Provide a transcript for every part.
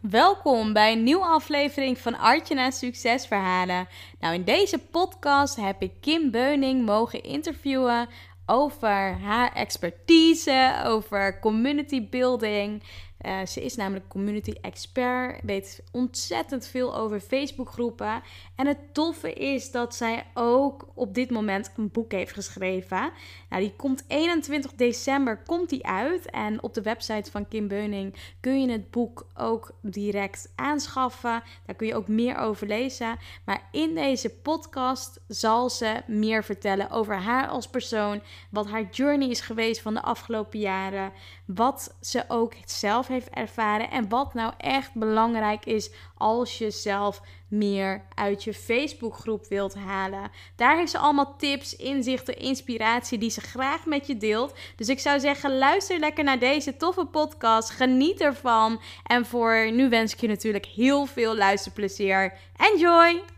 Welkom bij een nieuwe aflevering van Artjana Succesverhalen. Nou, in deze podcast heb ik Kim Beuning mogen interviewen over haar expertise, over community building. Uh, ze is namelijk community expert, weet ontzettend veel over Facebookgroepen. En het toffe is dat zij ook op dit moment een boek heeft geschreven. Nou, die komt 21 december komt die uit. En op de website van Kim Beuning kun je het boek ook direct aanschaffen. Daar kun je ook meer over lezen. Maar in deze podcast zal ze meer vertellen over haar als persoon. Wat haar journey is geweest van de afgelopen jaren. Wat ze ook zelf heeft ervaren. En wat nou echt belangrijk is als je zelf meer uit je Facebookgroep wilt halen. Daar heeft ze allemaal tips, inzichten, inspiratie die ze graag met je deelt. Dus ik zou zeggen, luister lekker naar deze toffe podcast. Geniet ervan. En voor nu wens ik je natuurlijk heel veel luisterplezier. Enjoy!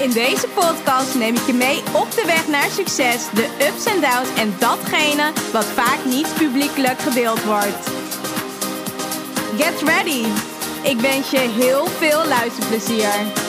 In deze podcast neem ik je mee op de weg naar succes, de ups en downs en datgene wat vaak niet publiekelijk gedeeld wordt. Get ready! Ik wens je heel veel luisterplezier.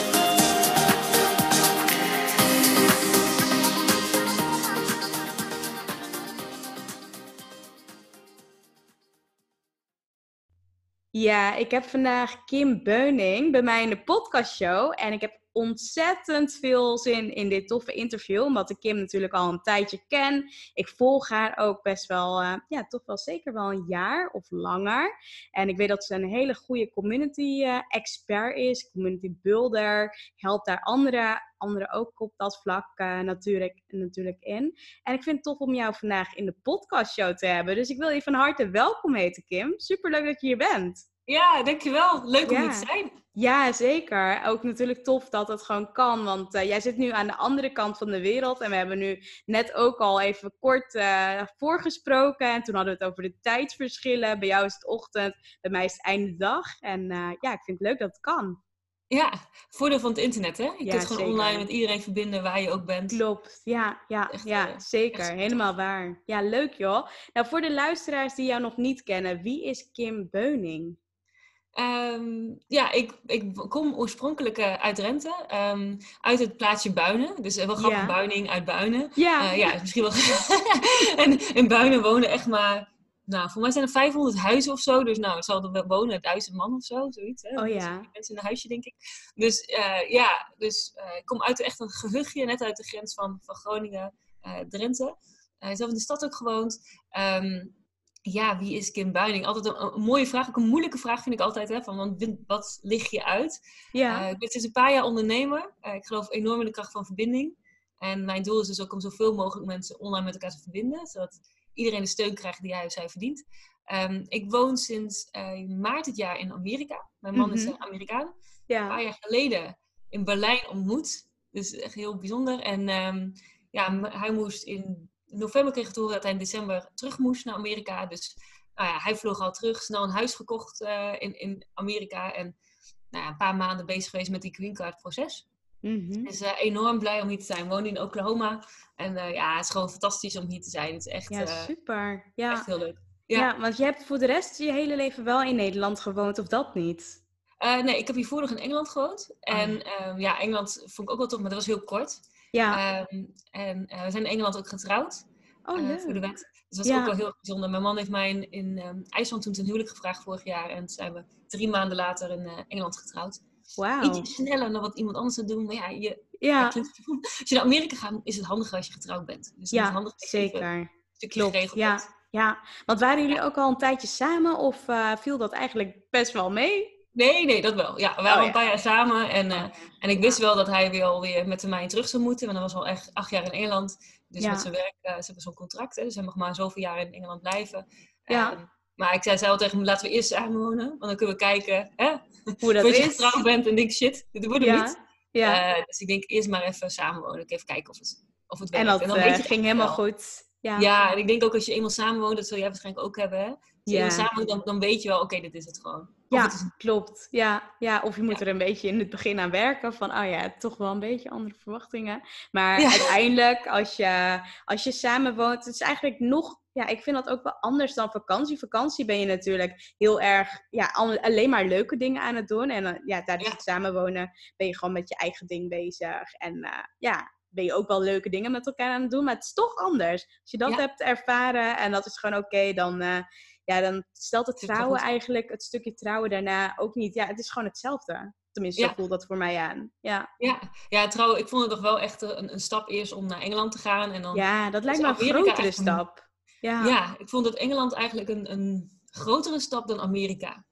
Ja, ik heb vandaag Kim Beuning bij mij in de podcastshow. En ik heb ontzettend veel zin in dit toffe interview. Omdat ik Kim natuurlijk al een tijdje ken. Ik volg haar ook best wel, uh, ja, toch wel zeker wel een jaar of langer. En ik weet dat ze een hele goede community uh, expert is. Community builder. Helpt daar anderen anderen ook op dat vlak uh, natuurlijk, natuurlijk in. En ik vind het tof om jou vandaag in de podcastshow te hebben. Dus ik wil je van harte welkom heten, Kim. Superleuk dat je hier bent. Ja, dankjewel. Leuk om hier te zijn. Ja, zeker. Ook natuurlijk tof dat het gewoon kan. Want uh, jij zit nu aan de andere kant van de wereld. En we hebben nu net ook al even kort uh, voorgesproken. En toen hadden we het over de tijdsverschillen. Bij jou is het ochtend, bij mij is het einde dag. En uh, ja, ik vind het leuk dat het kan. Ja, voordeel van het internet, hè? Je ja, kunt gewoon online met iedereen verbinden waar je ook bent. Klopt, ja, ja, echt, ja zeker. Helemaal waar. Ja, leuk joh. Nou, voor de luisteraars die jou nog niet kennen, wie is Kim Beuning? Um, ja, ik, ik kom oorspronkelijk uh, uit Drenthe, um, uit het plaatsje Buinen. Dus uh, wel grappig, ja. Buining uit Buinen. Ja. Uh, ja, misschien wel. en in Buinen wonen echt maar, nou, voor mij zijn er 500 huizen of zo. Dus nou, het zal er wonen duizend man of zo, zoiets. Hè? Oh ja. Dus mensen in een huisje, denk ik. Dus ja, dus ik kom uit echt een gehuchtje, net uit de grens van, van Groningen, Drenthe. zelf in de stad ook gewoond. Um, ja, wie is Kim Buining? Altijd een, een, mooie vraag, ook een moeilijke vraag vind ik altijd. Hè, van, want, wat lig je uit? Ja. Uh, ik ben sinds een paar jaar ondernemer. Uh, ik geloof enorm in de kracht van verbinding. En mijn doel is dus ook om zoveel mogelijk mensen online met elkaar te verbinden. Zodat iedereen de steun krijgt die hij of zij verdient. Um, ik woon sinds uh, maart dit jaar in Amerika. Mijn man mm -hmm. is Amerikaan. Ja. Een paar jaar geleden in Berlijn ontmoet. Dus echt heel bijzonder. En um, ja, hij moest in in november kreeg ik te horen dat hij in december terug moest naar Amerika. Dus nou ja, hij vloog al terug, snel een huis gekocht uh, in, in Amerika. En nou ja, een paar maanden bezig geweest met die green card proces. Mm -hmm. Dus uh, enorm blij om hier te zijn. Woon in Oklahoma. En uh, ja, het is gewoon fantastisch om hier te zijn. Het is echt, ja, super. Ja. echt heel leuk. Ja. ja. want je hebt voor de rest je hele leven wel in Nederland gewoond, of dat niet? nee, ik heb hiervoor nog in Engeland gewoond. En oh. um, ja, Engeland vond ik ook wel tof, maar dat was heel kort. Ja. Um, en uh, we zijn in Engeland ook getrouwd. Oh, uh, voor de wet. Dus dat ja. ook wel heel bijzonder. Mijn man heeft mij in, in um, IJsland toen ten huwelijk gevraagd vorig jaar. En toen zijn we drie maanden later in uh, Engeland getrouwd. Wow. Iets sneller dan wat iemand anders zou doen. Maar ja, je, ja. als je naar Amerika gaat, is het handiger als je getrouwd bent. Dus ja, handig zeker. Klopt, ja. Ja, want waren jullie ook al een tijdje samen of uh, viel dat eigenlijk best wel mee? Nee, nee, dat wel. Ja, we waren oh, ja. een paar jaar samen. En, uh, en ik wist wel dat hij weer alweer met mij terug zou moeten. Want hij was al echt acht jaar in Engeland. Dus ja. met zijn werk, uh, ze hebben zo'n contract. Hè, dus hij mag maar zoveel jaar in Engeland blijven. Ja. Ehm, maar ik zei, zei al tegen hem, laten we eerst samenwonen. Want dan kunnen we kijken hè, Hoe dat voordat je is. getrouwd bent en denk shit, dit wordt hem niet. Ja. Eh, dus ik denk eerst maar even samenwonen. Ik even kijken of het, of het werkt. en dat dan eh, weet je ging helemaal wel. goed. Ja. Ja, en ik denk ook als je eenmaal samenwoont, dat zul jij waarschijnlijk ook hebben. Hè? Ja. samenwoont, dan, dan weet je wel, oké, dit is het gewoon. Of Ja, het is klopt. Ja, ja, of je moet Ja. er een beetje in het begin aan werken. Van, oh ja, toch wel een beetje andere verwachtingen. Maar Ja. uiteindelijk, als je, als je samen woont, het is eigenlijk nog... Ja, ik vind dat ook wel anders dan vakantie. Vakantie ben je natuurlijk heel erg... Ja, al- alleen maar leuke dingen aan het doen. En dan, ja, tijdens het samenwonen ben je gewoon met je eigen ding bezig. En eh, ja, ben je ook wel leuke dingen met elkaar aan het doen. Maar het is toch anders. Als je dat hebt ervaren en dat is gewoon oké, dan... eh, ja, dan stelt het trouwen eigenlijk, het stukje trouwen daarna ook niet. Ja, het is gewoon hetzelfde. Tenminste, Ja. zo voelt dat voor mij aan. Ja, Ja, ja trouw, ik vond het toch wel echt een, een stap eerst om naar Engeland te gaan. En dan, ja dat lijkt me een Amerika grotere een- stap. Ja, ja. ja, ik vond dat Engeland eigenlijk een, een grotere stap dan Amerika.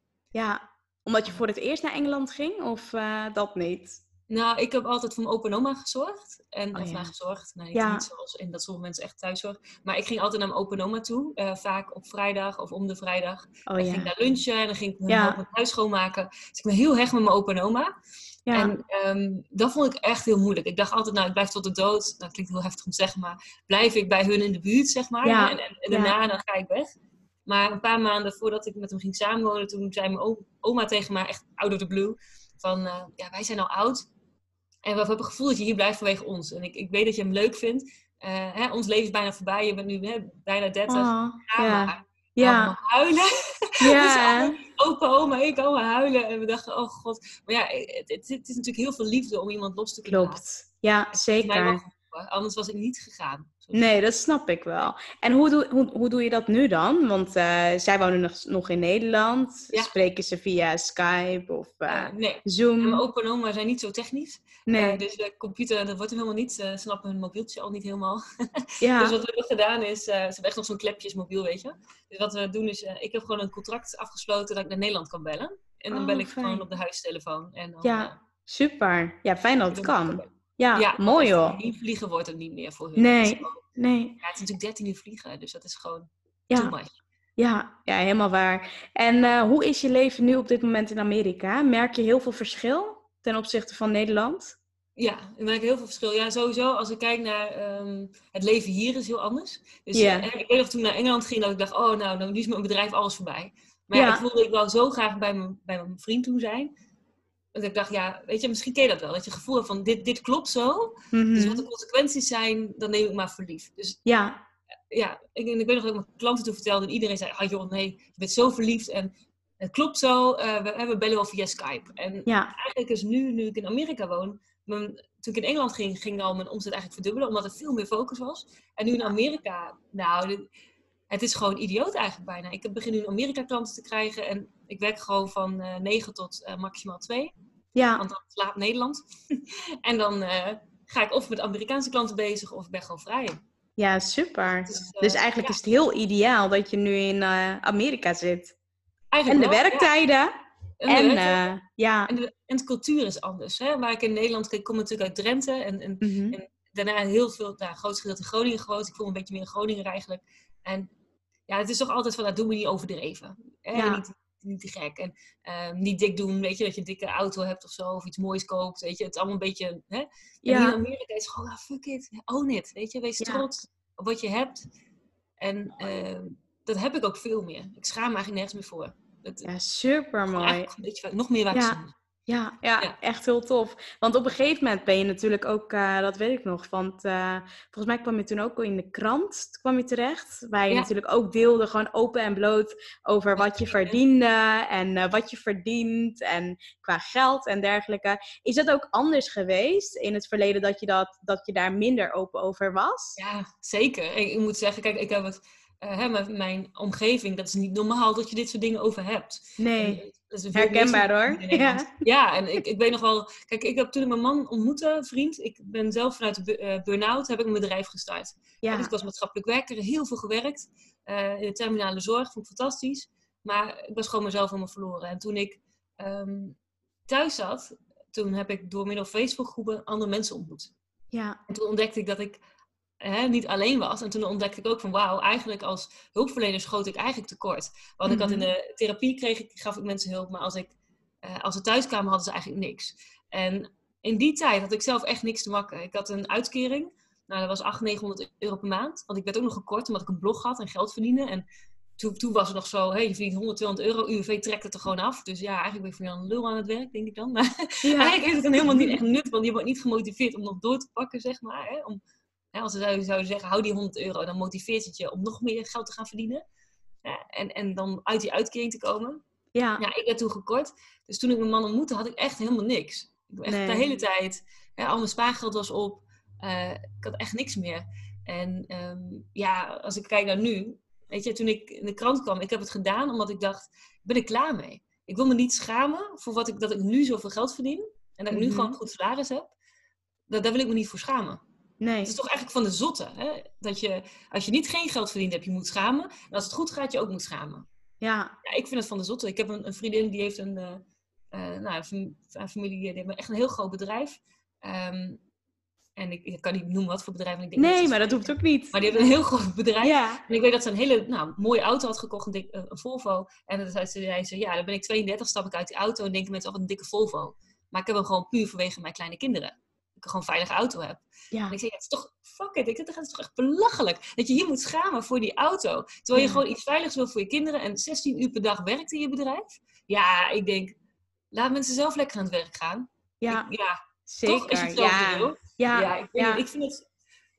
Omdat je voor het eerst naar Engeland ging of eh, dat niet? Nou, ik heb altijd voor mijn opa en oma gezorgd. En, Oh, of ja. nou, gezorgd. Nee, Ja. niet zoals in dat sommige mensen echt thuiszorg. Maar ik ging altijd naar mijn opa en oma toe. eh, vaak op vrijdag of om de vrijdag. Oh ging daar lunchen en dan ging ik mijn, Ja. helpen mijn huis schoonmaken. Dus ik ben heel hecht met mijn opa en oma. Ja, En ehm, dat vond ik echt heel moeilijk. Ik dacht altijd, nou, ik blijf tot de dood. Dat klinkt heel heftig om te zeggen, maar blijf ik bij hun in de buurt, zeg maar. Ja. En, en, daarna dan ga ik weg. Maar een paar maanden voordat ik met hem ging samenwonen, toen zei mijn oma tegen mij, echt out of the blue, van, eh, ja, wij zijn al oud. En we hebben het gevoel dat je hier blijft vanwege ons. En ik, ik weet dat je hem leuk vindt. Eh, hè, ons leven is bijna voorbij. Je bent nu hè, bijna 30. Oh, Ga ja. Ja, huilen. ja, Dus opa, oma, ik allemaal huilen. En we dachten, oh god. Maar ja, het, het, het is natuurlijk heel veel liefde om iemand los te kunnen laten. klopt. Ja, wel zeker. Anders was ik niet gegaan. Nee, dat snap ik wel. En hoe doe, hoe, hoe doe je dat nu dan? Want eh, zij wonen nog, nog in Nederland. Ja. Spreken ze via Skype of eh, Eh, nee. Zoom? En mijn opa en oma zijn niet zo technisch. nee, dus de computer, dat wordt hem helemaal niet. Ze snappen hun mobieltje al niet helemaal. ja. Dus wat we hebben gedaan is, ze hebben echt nog zo'n klepjesmobiel, weet je. Dus wat we doen is, ik heb gewoon een contract afgesloten dat ik naar Nederland kan bellen. En dan Oh, bel ik fijn. gewoon op de huistelefoon. En dan, Ja, super. Ja, fijn dat het kan. Ja, Ja, mooi hoor. Vliegen wordt het niet meer voor hun. Nee. Gewoon- Nee, Ja, het is natuurlijk 13 uur vliegen, dus dat is gewoon too ja, much. ja, ja, helemaal waar. En eh, hoe is je leven nu op dit moment in Amerika? Merk je heel veel verschil ten opzichte van Nederland? Ja, ik merk heel veel verschil. Ja, sowieso, als ik kijk naar ehm, het leven hier is heel anders. Dus eh, ik weet nog toen ik naar Engeland ging, dat ik dacht, oh nou, nu is mijn bedrijf alles voorbij. Maar ja, Ja. ik voelde, ik wou zo graag bij mijn, bij mijn vriend toen zijn. Dat ik dacht, ja, weet je, misschien ken je dat wel. Dat je gevoel hebt van, dit, dit klopt zo. Dus Mhm. wat de consequenties zijn, dan neem ik maar voor lief. Dus Ja, ja, ik, ik weet nog dat ik mijn klanten toen vertelde en iedereen zei, ah joh, nee, je bent zo verliefd en het klopt zo. eh, we, we bellen wel via Skype. En ja, eigenlijk is nu, nu ik in Amerika woon, mijn, toen ik in Engeland ging, ging al mijn omzet eigenlijk verdubbelen, omdat er veel meer focus was. En nu in Amerika, nou, dit- het is gewoon idioot eigenlijk bijna. Ik begin nu in Amerika klanten te krijgen en ik werk gewoon van eh 9 tot eh, maximaal 2, ja, want dan slaapt Nederland. en dan eh, ga ik of met Amerikaanse klanten bezig of ik ben gewoon vrij. ja, super. Dus, eh, Dus eigenlijk ja, is het heel ideaal dat je nu in eh, Amerika zit. En eigenlijk de wel, ja. werktijden. En de En werktijden. ja. En de, en de cultuur is anders. Hè? Waar ik in Nederland, ik kom natuurlijk uit Drenthe en, en mhm. daarna heel veel, nou, groot gedeelte in Groningen gewoond. Ik voel me een beetje meer Groninger eigenlijk. En ja, het is toch altijd van, dat doen we niet overdreven. Hè? Ja. Niet, niet te gek. En ehm, niet dik doen, weet je, dat je een dikke auto hebt of zo, of iets moois koopt, weet je. Het is allemaal een beetje, hè. En in Amerika is gewoon, ah, fuck it, own it, weet je. Wees Ja. trots op wat je hebt. En ehm, dat heb ik ook veel meer. Ik schaam me eigenlijk nergens meer voor. Dat, ja, super mooi. nog meer waar Ja. Ja, ja, Ja. echt heel tof. Want op een gegeven moment ben je natuurlijk ook, eh, dat weet ik nog, want eh, volgens mij kwam je toen ook in de krant, kwam je terecht, waar je Ja. natuurlijk ook deelde, gewoon open en bloot, over wat je verdiende. en eh, wat je verdient en qua geld en dergelijke. Is dat ook anders geweest in het verleden dat je, dat, dat je daar minder open over was? Ja, zeker. Ik, ik moet zeggen, kijk, ik heb het, eh, hè, mijn, mijn omgeving, dat is niet normaal dat je dit soort dingen over hebt. Nee, En dat is een veel meer herkenbaar hoor. Ja. Ja, en ik, ik weet nog wel, kijk, ik heb toen ik mijn man ontmoette, vriend, ik ben zelf vanuit de eh, burn-out, heb ik een bedrijf gestart. Ja. Dus ik was maatschappelijk werker, heel veel gewerkt, eh, in de terminale zorg, vond ik fantastisch. Maar ik was gewoon mezelf helemaal verloren. En toen ik ehm, thuis zat, toen heb ik door middel van Facebookgroepen andere mensen ontmoet. ja, En toen ontdekte ik dat ik hè, niet alleen was. En toen ontdekte ik ook van wauw, eigenlijk als hulpverlener schoot ik eigenlijk tekort. Want ik had in Mhm. de therapie kreeg ik, gaf ik mensen hulp, maar als, ik, eh, als ze thuis kwamen hadden ze eigenlijk niks. En in die tijd had ik zelf echt niks te makken. Ik had een uitkering. Nou, dat was 800, 900 euro per maand. Want ik werd ook nog gekort omdat ik een blog had en geld verdiende. En toen, toen was het nog zo, hey, je verdient 100, 200 euro. UWV trekt het er gewoon af. Dus ja, eigenlijk ben ik voor Jan Lul aan het werk, denk ik dan. Maar eigenlijk heeft het dan helemaal niet echt nut. Want je wordt niet gemotiveerd om nog door te pakken, zeg maar. Hè? Om, hè, als ze zouden, zouden zeggen, hou die 100 euro. Dan motiveert het je om nog meer geld te gaan verdienen. Ja, en, en dan uit die uitkering te komen. Ja, Ja, ik werd toen gekort. Dus toen ik mijn man ontmoette, had ik echt helemaal niks. Ik echt Nee. de hele tijd, al mijn spaargeld was op. Eh, ik had echt niks meer. En ehm, ja, als ik kijk naar nu, weet je, toen ik in de krant kwam, ik heb het gedaan omdat ik dacht, ik ben er klaar mee. Ik wil me niet schamen voor wat ik, dat ik nu zoveel geld verdien. En dat ik nu Mhm. gewoon een goed salaris heb. Dat, daar wil ik me niet voor schamen. Nee. Het is toch eigenlijk van de zotte. Hè? Dat je, als je niet geen geld verdient, heb je moet schamen. En als het goed gaat, je ook moet schamen. Ja, Ja, ik vind het van de zotte. Ik heb een, een vriendin die heeft een, eh, eh, nou, een fam- een familie, die heeft echt een heel groot bedrijf. Ehm, en ik, ik kan niet noemen wat voor bedrijf. Ik denk nee, maar dat hoeft ook niet. Maar die heeft een heel groot bedrijf. Ja, En ik weet dat ze een hele nou, mooie auto had gekocht, een, dik, eh, een Volvo. En dan zei ze, ja, dan ben ik 32, stap ik uit die auto en denken mensen, oh, wat een dikke Volvo. Maar ik heb hem gewoon puur vanwege mijn kleine kinderen. Ik gewoon een veilige auto heb. ja. En ik zei, ja, het is toch, fuck it, ik zeg, het is toch echt belachelijk. Dat je hier moet schamen voor die auto. Terwijl je Ja. gewoon iets veiligs wil voor je kinderen en 16 uur per dag werkt in je bedrijf. Ja, ik denk, laat mensen zelf lekker aan het werk gaan. ja Ik- ja zeker. toch? Je het zelf ja. Ja, Ja, ik, ik vind het,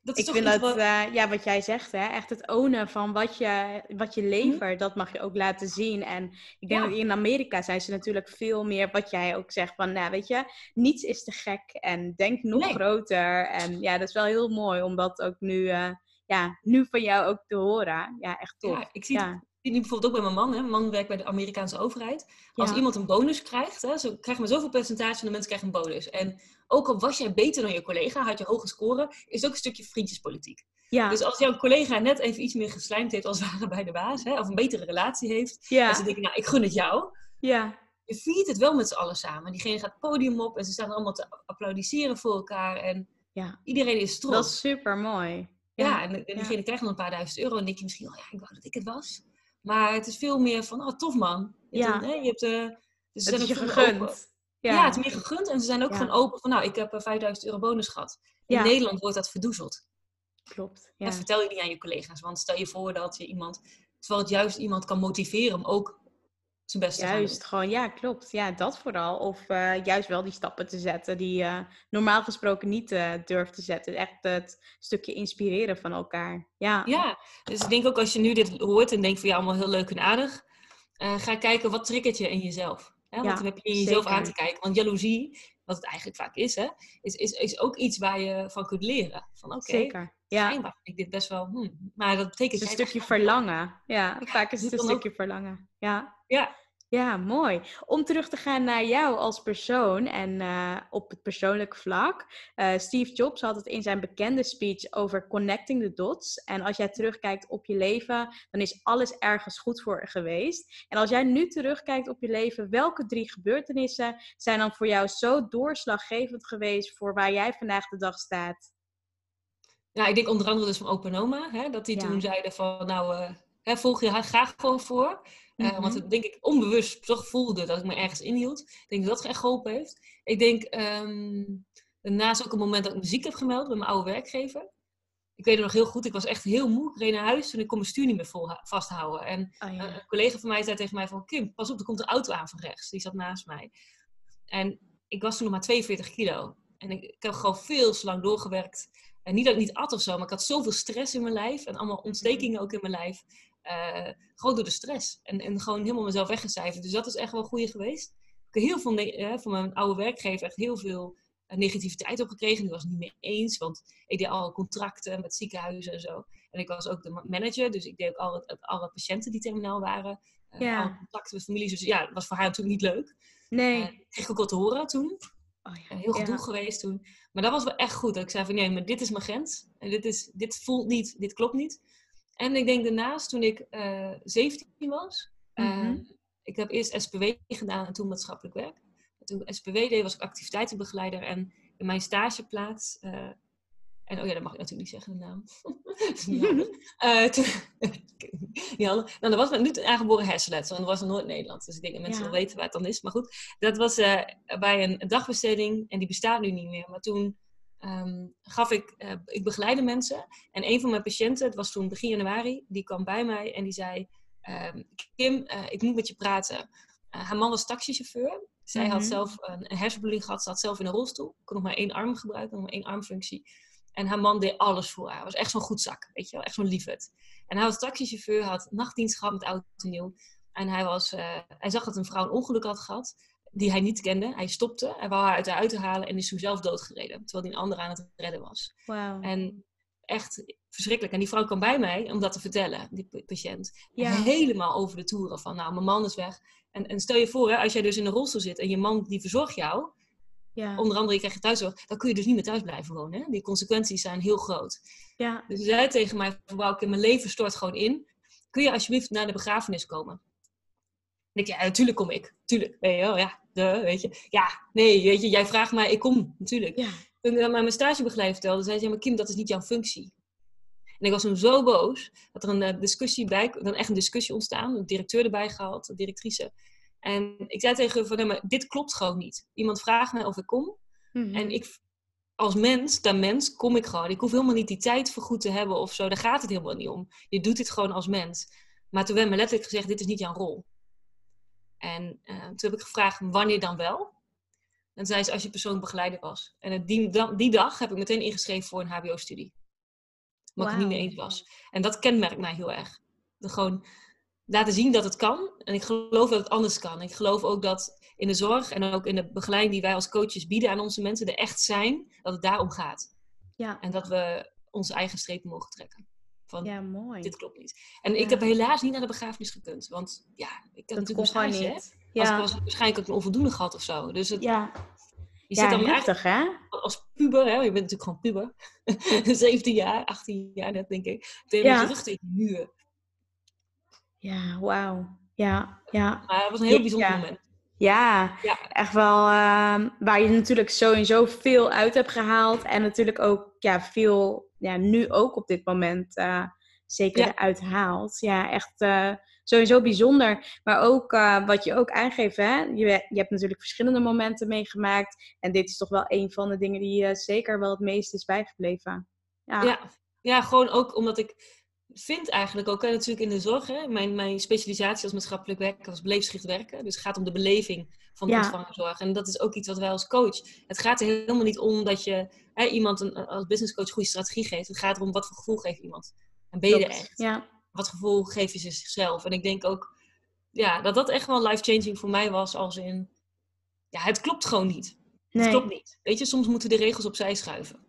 dat is Ik toch vind dat, wat- eh, ja, wat jij zegt, hè, echt het ownen van wat je, wat je levert, dat mag je ook laten zien. En ik denk Ja. dat in Amerika zijn ze natuurlijk veel meer, wat jij ook zegt, van, nou, weet je, niets is te gek en denk nog Nee. groter. En ja, dat is wel heel mooi om dat ook nu, eh, ja, nu van jou ook te horen. Ja, echt tof. Ja, ik zie het ja. Zie nu bijvoorbeeld ook bij mijn man. Hè. Mijn man werkt bij de Amerikaanse overheid. Als Ja. iemand een bonus krijgt, hè, zo krijgt maar zoveel percentage van de mensen krijgen een bonus. En ook al was jij beter dan je collega, had je hoge score, is het ook een stukje vriendjespolitiek. Ja, Dus als jouw collega net even iets meer geslijmd heeft als het ware bij de baas, hè, of een betere relatie heeft, en ja, ze denken, nou, ik gun het jou. ja, Je viert het wel met z'n allen samen. Diegene gaat het podium op en ze staan allemaal te applaudisseren voor elkaar. En ja. iedereen is trots. Dat is super mooi. Ja, en, en diegene krijgt dan een paar duizend euro en denk je misschien, oh ja, ik wou dat ik het was. Maar het is veel meer van, oh tof man. Je Ja. hebt, hè, je hebt, eh, dus ze Het is zijn je gegund. Ja. het is meer gegund en ze zijn ook Ja. gewoon open van, nou, ik heb eh, 5000 euro bonus gehad. In Ja. Nederland wordt dat verdoezeld. klopt. Dat vertel je niet aan je collega's, want stel je voor dat je iemand, terwijl het juist iemand kan motiveren om ook zijn best Juist, gewoon, ja, klopt. Ja, dat vooral. Of eh, juist wel die stappen te zetten die je normaal gesproken niet eh, durft te zetten. Echt het stukje inspireren van elkaar. Ja, Ja, dus ik denk ook als je nu dit hoort en denkt van ja, allemaal heel leuk en aardig. eh, ga kijken wat triggert je in jezelf. Hè? Want Ja, dan heb je in jezelf zeker. aan te kijken. Want jaloezie, wat het eigenlijk vaak is, hè, is, is, is ook iets waar je van kunt leren. Van oké, zeker. Ja, het schijnbaar ik dit best wel... hmm, maar dat betekent... is een stukje verlangen. Ja, vaak is het een ook- stukje verlangen. Ja. Ja, Ja, mooi. Om terug te gaan naar jou als persoon en eh, op het persoonlijke vlak. Eh, Steve Jobs had het in zijn bekende speech over connecting the dots. En als jij terugkijkt op je leven, dan is alles ergens goed voor geweest. En als jij nu terugkijkt op je leven, welke drie gebeurtenissen zijn dan voor jou zo doorslaggevend geweest voor waar jij vandaag de dag staat? Nou, ik denk onder andere dus van opa en oma. Hè, dat die Ja. toen zeiden van nou, eh, hè, volg je haar graag gewoon voor. Eh, Mhm. Want het denk ik onbewust toch voelde dat ik me ergens inhield. Ik denk dat dat echt geholpen heeft. Ik denk ehm, daarnaast ook een moment dat ik muziek heb gemeld bij mijn oude werkgever. Ik weet het nog heel goed, ik was echt heel moe. Ik reed naar huis en ik kon mijn stuur niet meer vol vasthouden. En Oh, ja. een collega van mij zei tegen mij van... Kim, pas op, er komt een auto aan van rechts. Die zat naast mij. En ik was toen nog maar 42 kilo. En ik, ik heb gewoon veel te lang doorgewerkt. En niet dat ik niet at of zo, maar ik had zoveel stress in mijn lijf. En allemaal ontstekingen ook in mijn lijf. Eh, gewoon door de stress. En, en gewoon helemaal mezelf weggecijferd. Dus dat is echt wel goede geweest. Ik heb heel veel van mijn oude werkgever echt heel veel eh, negativiteit opgekregen. Die was het niet mee eens, want ik deed alle contracten met ziekenhuizen en zo. En ik was ook de ma- manager, dus ik deed ook alle, alle patiënten die terminaal waren. Eh, Ja. Alle contacten met families. Dus ja, dat was voor haar natuurlijk niet leuk. Nee. Eh, kreeg ik ook wel te horen toen. Oh, ja. Heel gedoe Ja. geweest toen. Maar dat was wel echt goed. Dat ik zei van nee, maar dit is mijn grens. En dit, is, dit voelt niet, dit klopt niet. En ik denk daarnaast, toen ik eh 17 was, eh, Mhm. ik heb eerst SPW gedaan en toen maatschappelijk werk. En toen ik SPW deed, was ik activiteitenbegeleider. En in mijn stageplaats, eh, En oh ja, dat mag ik natuurlijk niet zeggen, de naam. uh, toen, nou, was nu een aangeboren hersenletsel en dat was in Noord-Nederland. Dus ik denk dat mensen wel weten waar het dan is. Maar goed, dat was uh, bij een dagbesteding en die bestaat nu niet meer. Maar toen um, gaf ik, uh, ik begeleide mensen. En een van mijn patiënten, het was toen begin januari, die kwam bij mij en die zei... Um, Kim, ik moet met je praten. haar man was taxichauffeur. Zij had mhm. zelf een, een hersenbloeding gehad. Ze had zelf in een rolstoel. Kon nog maar één arm gebruiken, nog maar één armfunctie. En haar man deed alles voor haar. Was echt zo'n goed zak, weet je wel. Echt zo'n liefhet. En hij was taxichauffeur, had nachtdienst gehad met auto en nieuw. En hij, was, uh, hij zag dat een vrouw een ongeluk had gehad, die hij niet kende. Hij stopte, hij wou haar uit de auto halen en is toen zelf doodgereden. Terwijl die een ander aan het redden was. Wow. En echt verschrikkelijk. En die vrouw kwam bij mij om dat te vertellen, die patiënt. Ja. Helemaal over de toeren van, nou, mijn man is weg. En, en stel je voor, hè, als jij dus in een rolstoel zit en je man die verzorgt jou, ja. onder andere je krijgt je thuiszorg, dan kun je dus niet meer thuis blijven wonen. Hè? Die consequenties zijn heel groot. Ja. Dus zei tegen mij, wauw, mijn leven stort gewoon in. Kun je alsjeblieft naar de begrafenis komen? En ik, ja, natuurlijk kom ik. Tuurlijk. Nee, ja, de, weet je. Ja, nee, weet je, jij vraagt mij, ik kom, natuurlijk. Ja. Toen ik mijn stagebegeleider vertelde, zei ze, maar Kim, dat is niet jouw functie. En ik was toen zo boos dat er een uh, discussie bij, dan echt een discussie ontstaan, een directeur erbij gehaald, een directrice. En ik zei tegen van, nee, maar dit klopt gewoon niet. Iemand vraagt mij of ik kom. Mhm. En ik, als mens, dan mens, kom ik gewoon. Ik hoef helemaal niet die tijd vergoed te hebben of zo. Daar gaat het helemaal niet om. Je doet dit gewoon als mens. Maar toen werd me letterlijk gezegd, dit is niet jouw rol. En uh, toen heb ik gevraagd, wanneer dan wel? En zei ze, als je persoonlijk begeleider was. En die, die dag heb ik meteen ingeschreven voor een hbo-studie. Wat wow. ik niet mee eens was. En dat kenmerkt mij heel erg. De gewoon laten zien dat het kan. En ik geloof dat het anders kan. Ik geloof ook dat in de zorg en ook in de begeleiding die wij als coaches bieden aan onze mensen, er echt zijn, dat het daarom gaat. Ja. En dat we onze eigen strepen mogen trekken. Van, ja, mooi. Dit klopt niet. En ik heb helaas niet naar de begrafenis gekund. Want ja, ik heb natuurlijk een stage, niet. Ja. Als ik was waarschijnlijk ook een onvoldoende gehad of zo. Dus het, ja. Je zit dan heftig, hè? Als puber, hè? je bent natuurlijk gewoon puber. 17 jaar, 18 jaar net, denk ik. Tegen ja. je rug tegen de muur. Ja, wauw. Ja, ja. Maar het was een heel bijzonder moment. Ja, ja, echt wel uh, waar je natuurlijk sowieso veel uit hebt gehaald. En natuurlijk ook ja, veel, ja, nu ook op dit moment uh, zeker ja. eruit haalt. Ja, echt uh, sowieso bijzonder. Maar ook uh, wat je ook aangeeft, hè? Je, je hebt natuurlijk verschillende momenten meegemaakt. En dit is toch wel een van de dingen die zeker wel het meest is bijgebleven. Ja. ja. Ja, gewoon ook omdat ik vind eigenlijk ook, natuurlijk in de zorg, hè, mijn, mijn specialisatie als maatschappelijk werker was beleefsgericht werken. Dus het gaat om de beleving van de ja. zorg. En dat is ook iets wat wij als coach. Het gaat er helemaal niet om dat je hè, iemand een, als businesscoach goede strategie geeft. Het gaat erom wat voor gevoel geeft iemand. En ben je er echt? Ja. Wat gevoel geef je zichzelf? En ik denk ook ja, dat dat echt wel life-changing voor mij was. Als in, ja, het klopt gewoon niet. Nee. Het klopt niet. Weet je, soms moeten de regels opzij schuiven.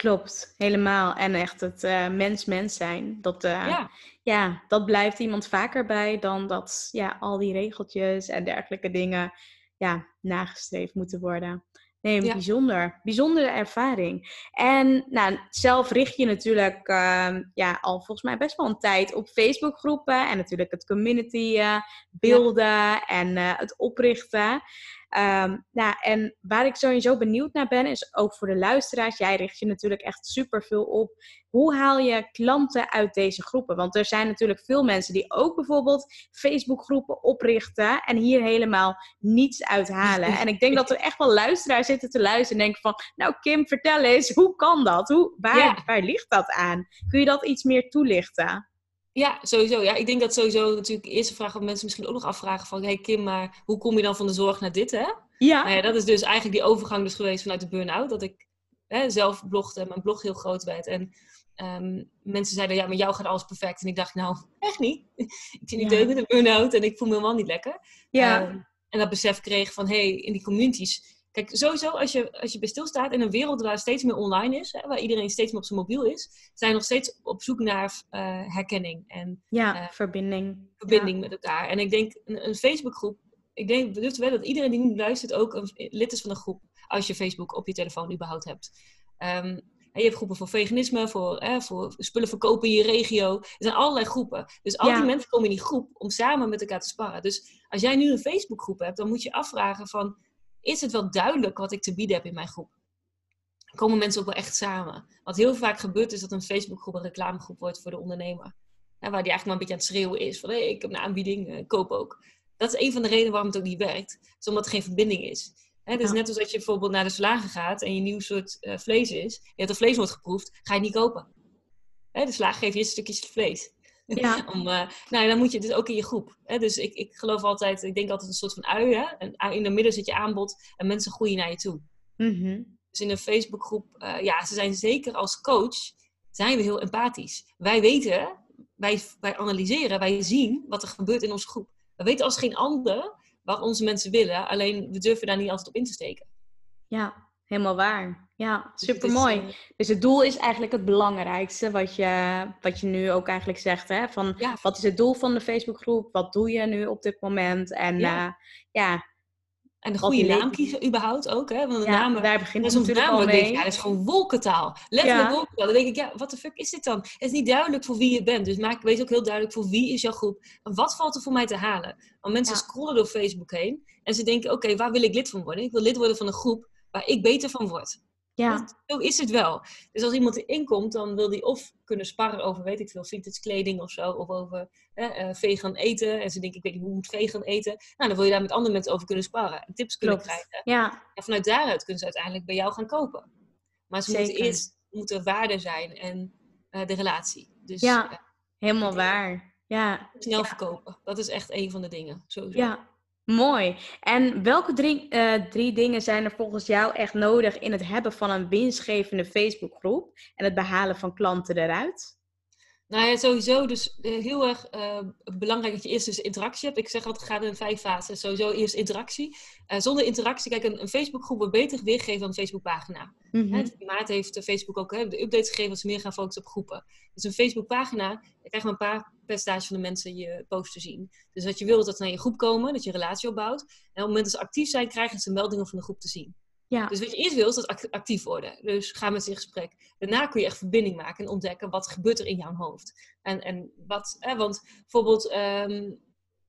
Klopt, helemaal. En echt het uh, mens-mens zijn. Dat, uh, ja. ja. dat blijft iemand vaker bij dan dat ja, al die regeltjes en dergelijke dingen ja, nagestreefd moeten worden. Nee, ja. bijzonder. Bijzondere ervaring. En nou, zelf richt je natuurlijk uh, ja, al volgens mij best wel een tijd op Facebookgroepen. En natuurlijk het community beelden ja. en uh, het oprichten. Um, nou, en waar ik sowieso benieuwd naar ben, is ook voor de luisteraars. Jij richt je natuurlijk echt super veel op. Hoe haal je klanten uit deze groepen? Want er zijn natuurlijk veel mensen die ook bijvoorbeeld Facebookgroepen oprichten en hier helemaal niets uithalen. En ik denk dat er echt wel luisteraars zitten te luisteren en denken van, nou Kim, vertel eens, hoe kan dat? Hoe, waar, ja. waar ligt dat aan? Kun je dat iets meer toelichten? Ja, sowieso. Ja, ik denk dat sowieso natuurlijk de eerste vraag wat mensen misschien ook nog afvragen van... Hey Kim, maar hoe kom je dan van de zorg naar dit, hè? Ja. Nou ja, dat is dus eigenlijk die overgang dus geweest vanuit de burn-out. Dat ik hè, zelf blogde, mijn blog heel groot werd. En um, mensen zeiden, ja, maar jou gaat alles perfect. En ik dacht, nou, echt niet. ik zie niet ja. met een burn-out en ik voel me helemaal niet lekker. Ja. Um, en dat besef kreeg van, hey, in die communities... Kijk, sowieso als je, als je bij stilstaat in een wereld waar steeds meer online is, hè, waar iedereen steeds meer op zijn mobiel is, zijn we nog steeds op zoek naar uh, herkenning en ja, uh, verbinding. Verbinding ja. met elkaar. En ik denk, een, een Facebookgroep, ik denk durf wel dat iedereen die nu luistert ook een lid is van een groep, als je Facebook op je telefoon überhaupt hebt. Um, je hebt groepen voor veganisme, voor, eh, voor spullen verkopen in je regio. Er zijn allerlei groepen. Dus al ja. die mensen komen in die groep om samen met elkaar te sparren. Dus als jij nu een Facebookgroep hebt, dan moet je afvragen van is het wel duidelijk wat ik te bieden heb in mijn groep. komen mensen ook wel echt samen. Wat heel vaak gebeurt is dat een Facebookgroep een reclamegroep wordt voor de ondernemer. waar die eigenlijk maar een beetje aan het schreeuwen is van hey, ik heb een aanbieding, uh, koop ook. Dat is een van de redenen waarom het ook niet werkt. is omdat er geen verbinding is. Hè, dus net als dat je bijvoorbeeld naar de slager gaat en je nieuw soort uh, vlees is. Je hebt een vlees geproefd, ga je niet kopen. Hè, de slager geeft je stukjes vlees. Ja. Om, uh, nou, dan moet je dus ook in je groep. Hè? Dus ik, ik geloof altijd, ik denk altijd een soort van ui. Hè? En in de midden zit je aanbod en mensen groeien naar je toe. Mm Dus in een Facebookgroep, uh, ja, ze zijn zeker als coach, zijn we heel empathisch. Wij weten, wij, wij analyseren, wij zien wat er gebeurt in onze groep. We weten als geen ander wat onze mensen willen, alleen we durven daar niet altijd op in te steken. Ja, helemaal waar. Ja, dus super mooi. Eh, dus het doel is eigenlijk het belangrijkste, wat je, wat je nu ook eigenlijk zegt. Hè? Van wat is het doel van de Facebookgroep? Wat doe je nu op dit moment? En ja, uh, ja en de goede naam kiezen überhaupt ook, hè? Want de ja, namen, daar begint het natuurlijk al mee. ja, dat is gewoon wolkentaal. Letterlijk ja. wolkentaal. Dan denk ik, ja, wat de fuck is dit dan? Het is niet duidelijk voor wie je bent. Dus maak, wees ook heel duidelijk voor wie is jouw groep. En wat valt er voor mij te halen? Want mensen scrollen door Facebook heen. En ze denken, oké, waar wil ik lid van worden? Ik wil lid worden van een groep waar ik beter van word. Ja. Zo is het wel. Dus als iemand erin komt, dan wil die of kunnen sparren over, weet ik veel, vintage kleding of zo. Of over eh, vegan eten. En ze denken, ik weet niet hoe moet vegan eten. Nou, dan wil je daar met andere mensen over kunnen sparren. En tips kunnen krijgen. Ja. En vanuit daaruit kunnen ze uiteindelijk bij jou gaan kopen. Maar ze moeten eerst moeten waarde zijn en uh, de relatie. Dus, ja, uh, helemaal waar. Ja. Snel verkopen. Dat is echt een van de dingen. Sowieso. Ja, Mooi. En welke drie, uh, drie dingen zijn er volgens jou echt nodig in het hebben van een winstgevende Facebookgroep en het behalen van klanten eruit? Nou ja, sowieso dus eh, heel erg uh, belangrijk dat je eerst dus interactie hebt. Ik zeg altijd, het gaat in vijf fases. Sowieso eerst interactie. Uh, zonder interactie, kijk, een, een Facebookgroep wordt beter weergegeven dan een Facebookpagina. Mm -hmm. maart heeft Facebook ook hè, de update gegeven dat ze meer gaan focussen op groepen. Dus een Facebookpagina, dan krijg je maar een paar percentage van de mensen je post te zien. Dus wat je wil dat ze naar je groep komen, dat je een relatie opbouwt. En op het moment dat ze actief zijn, krijgen ze meldingen van de groep te zien. Ja. Dus wat je eerst wil, is dat actief worden. Dus ga met ze in gesprek. Daarna kun je echt verbinding maken en ontdekken wat gebeurt er in jouw hoofd. En, en wat, hè, want bijvoorbeeld, um,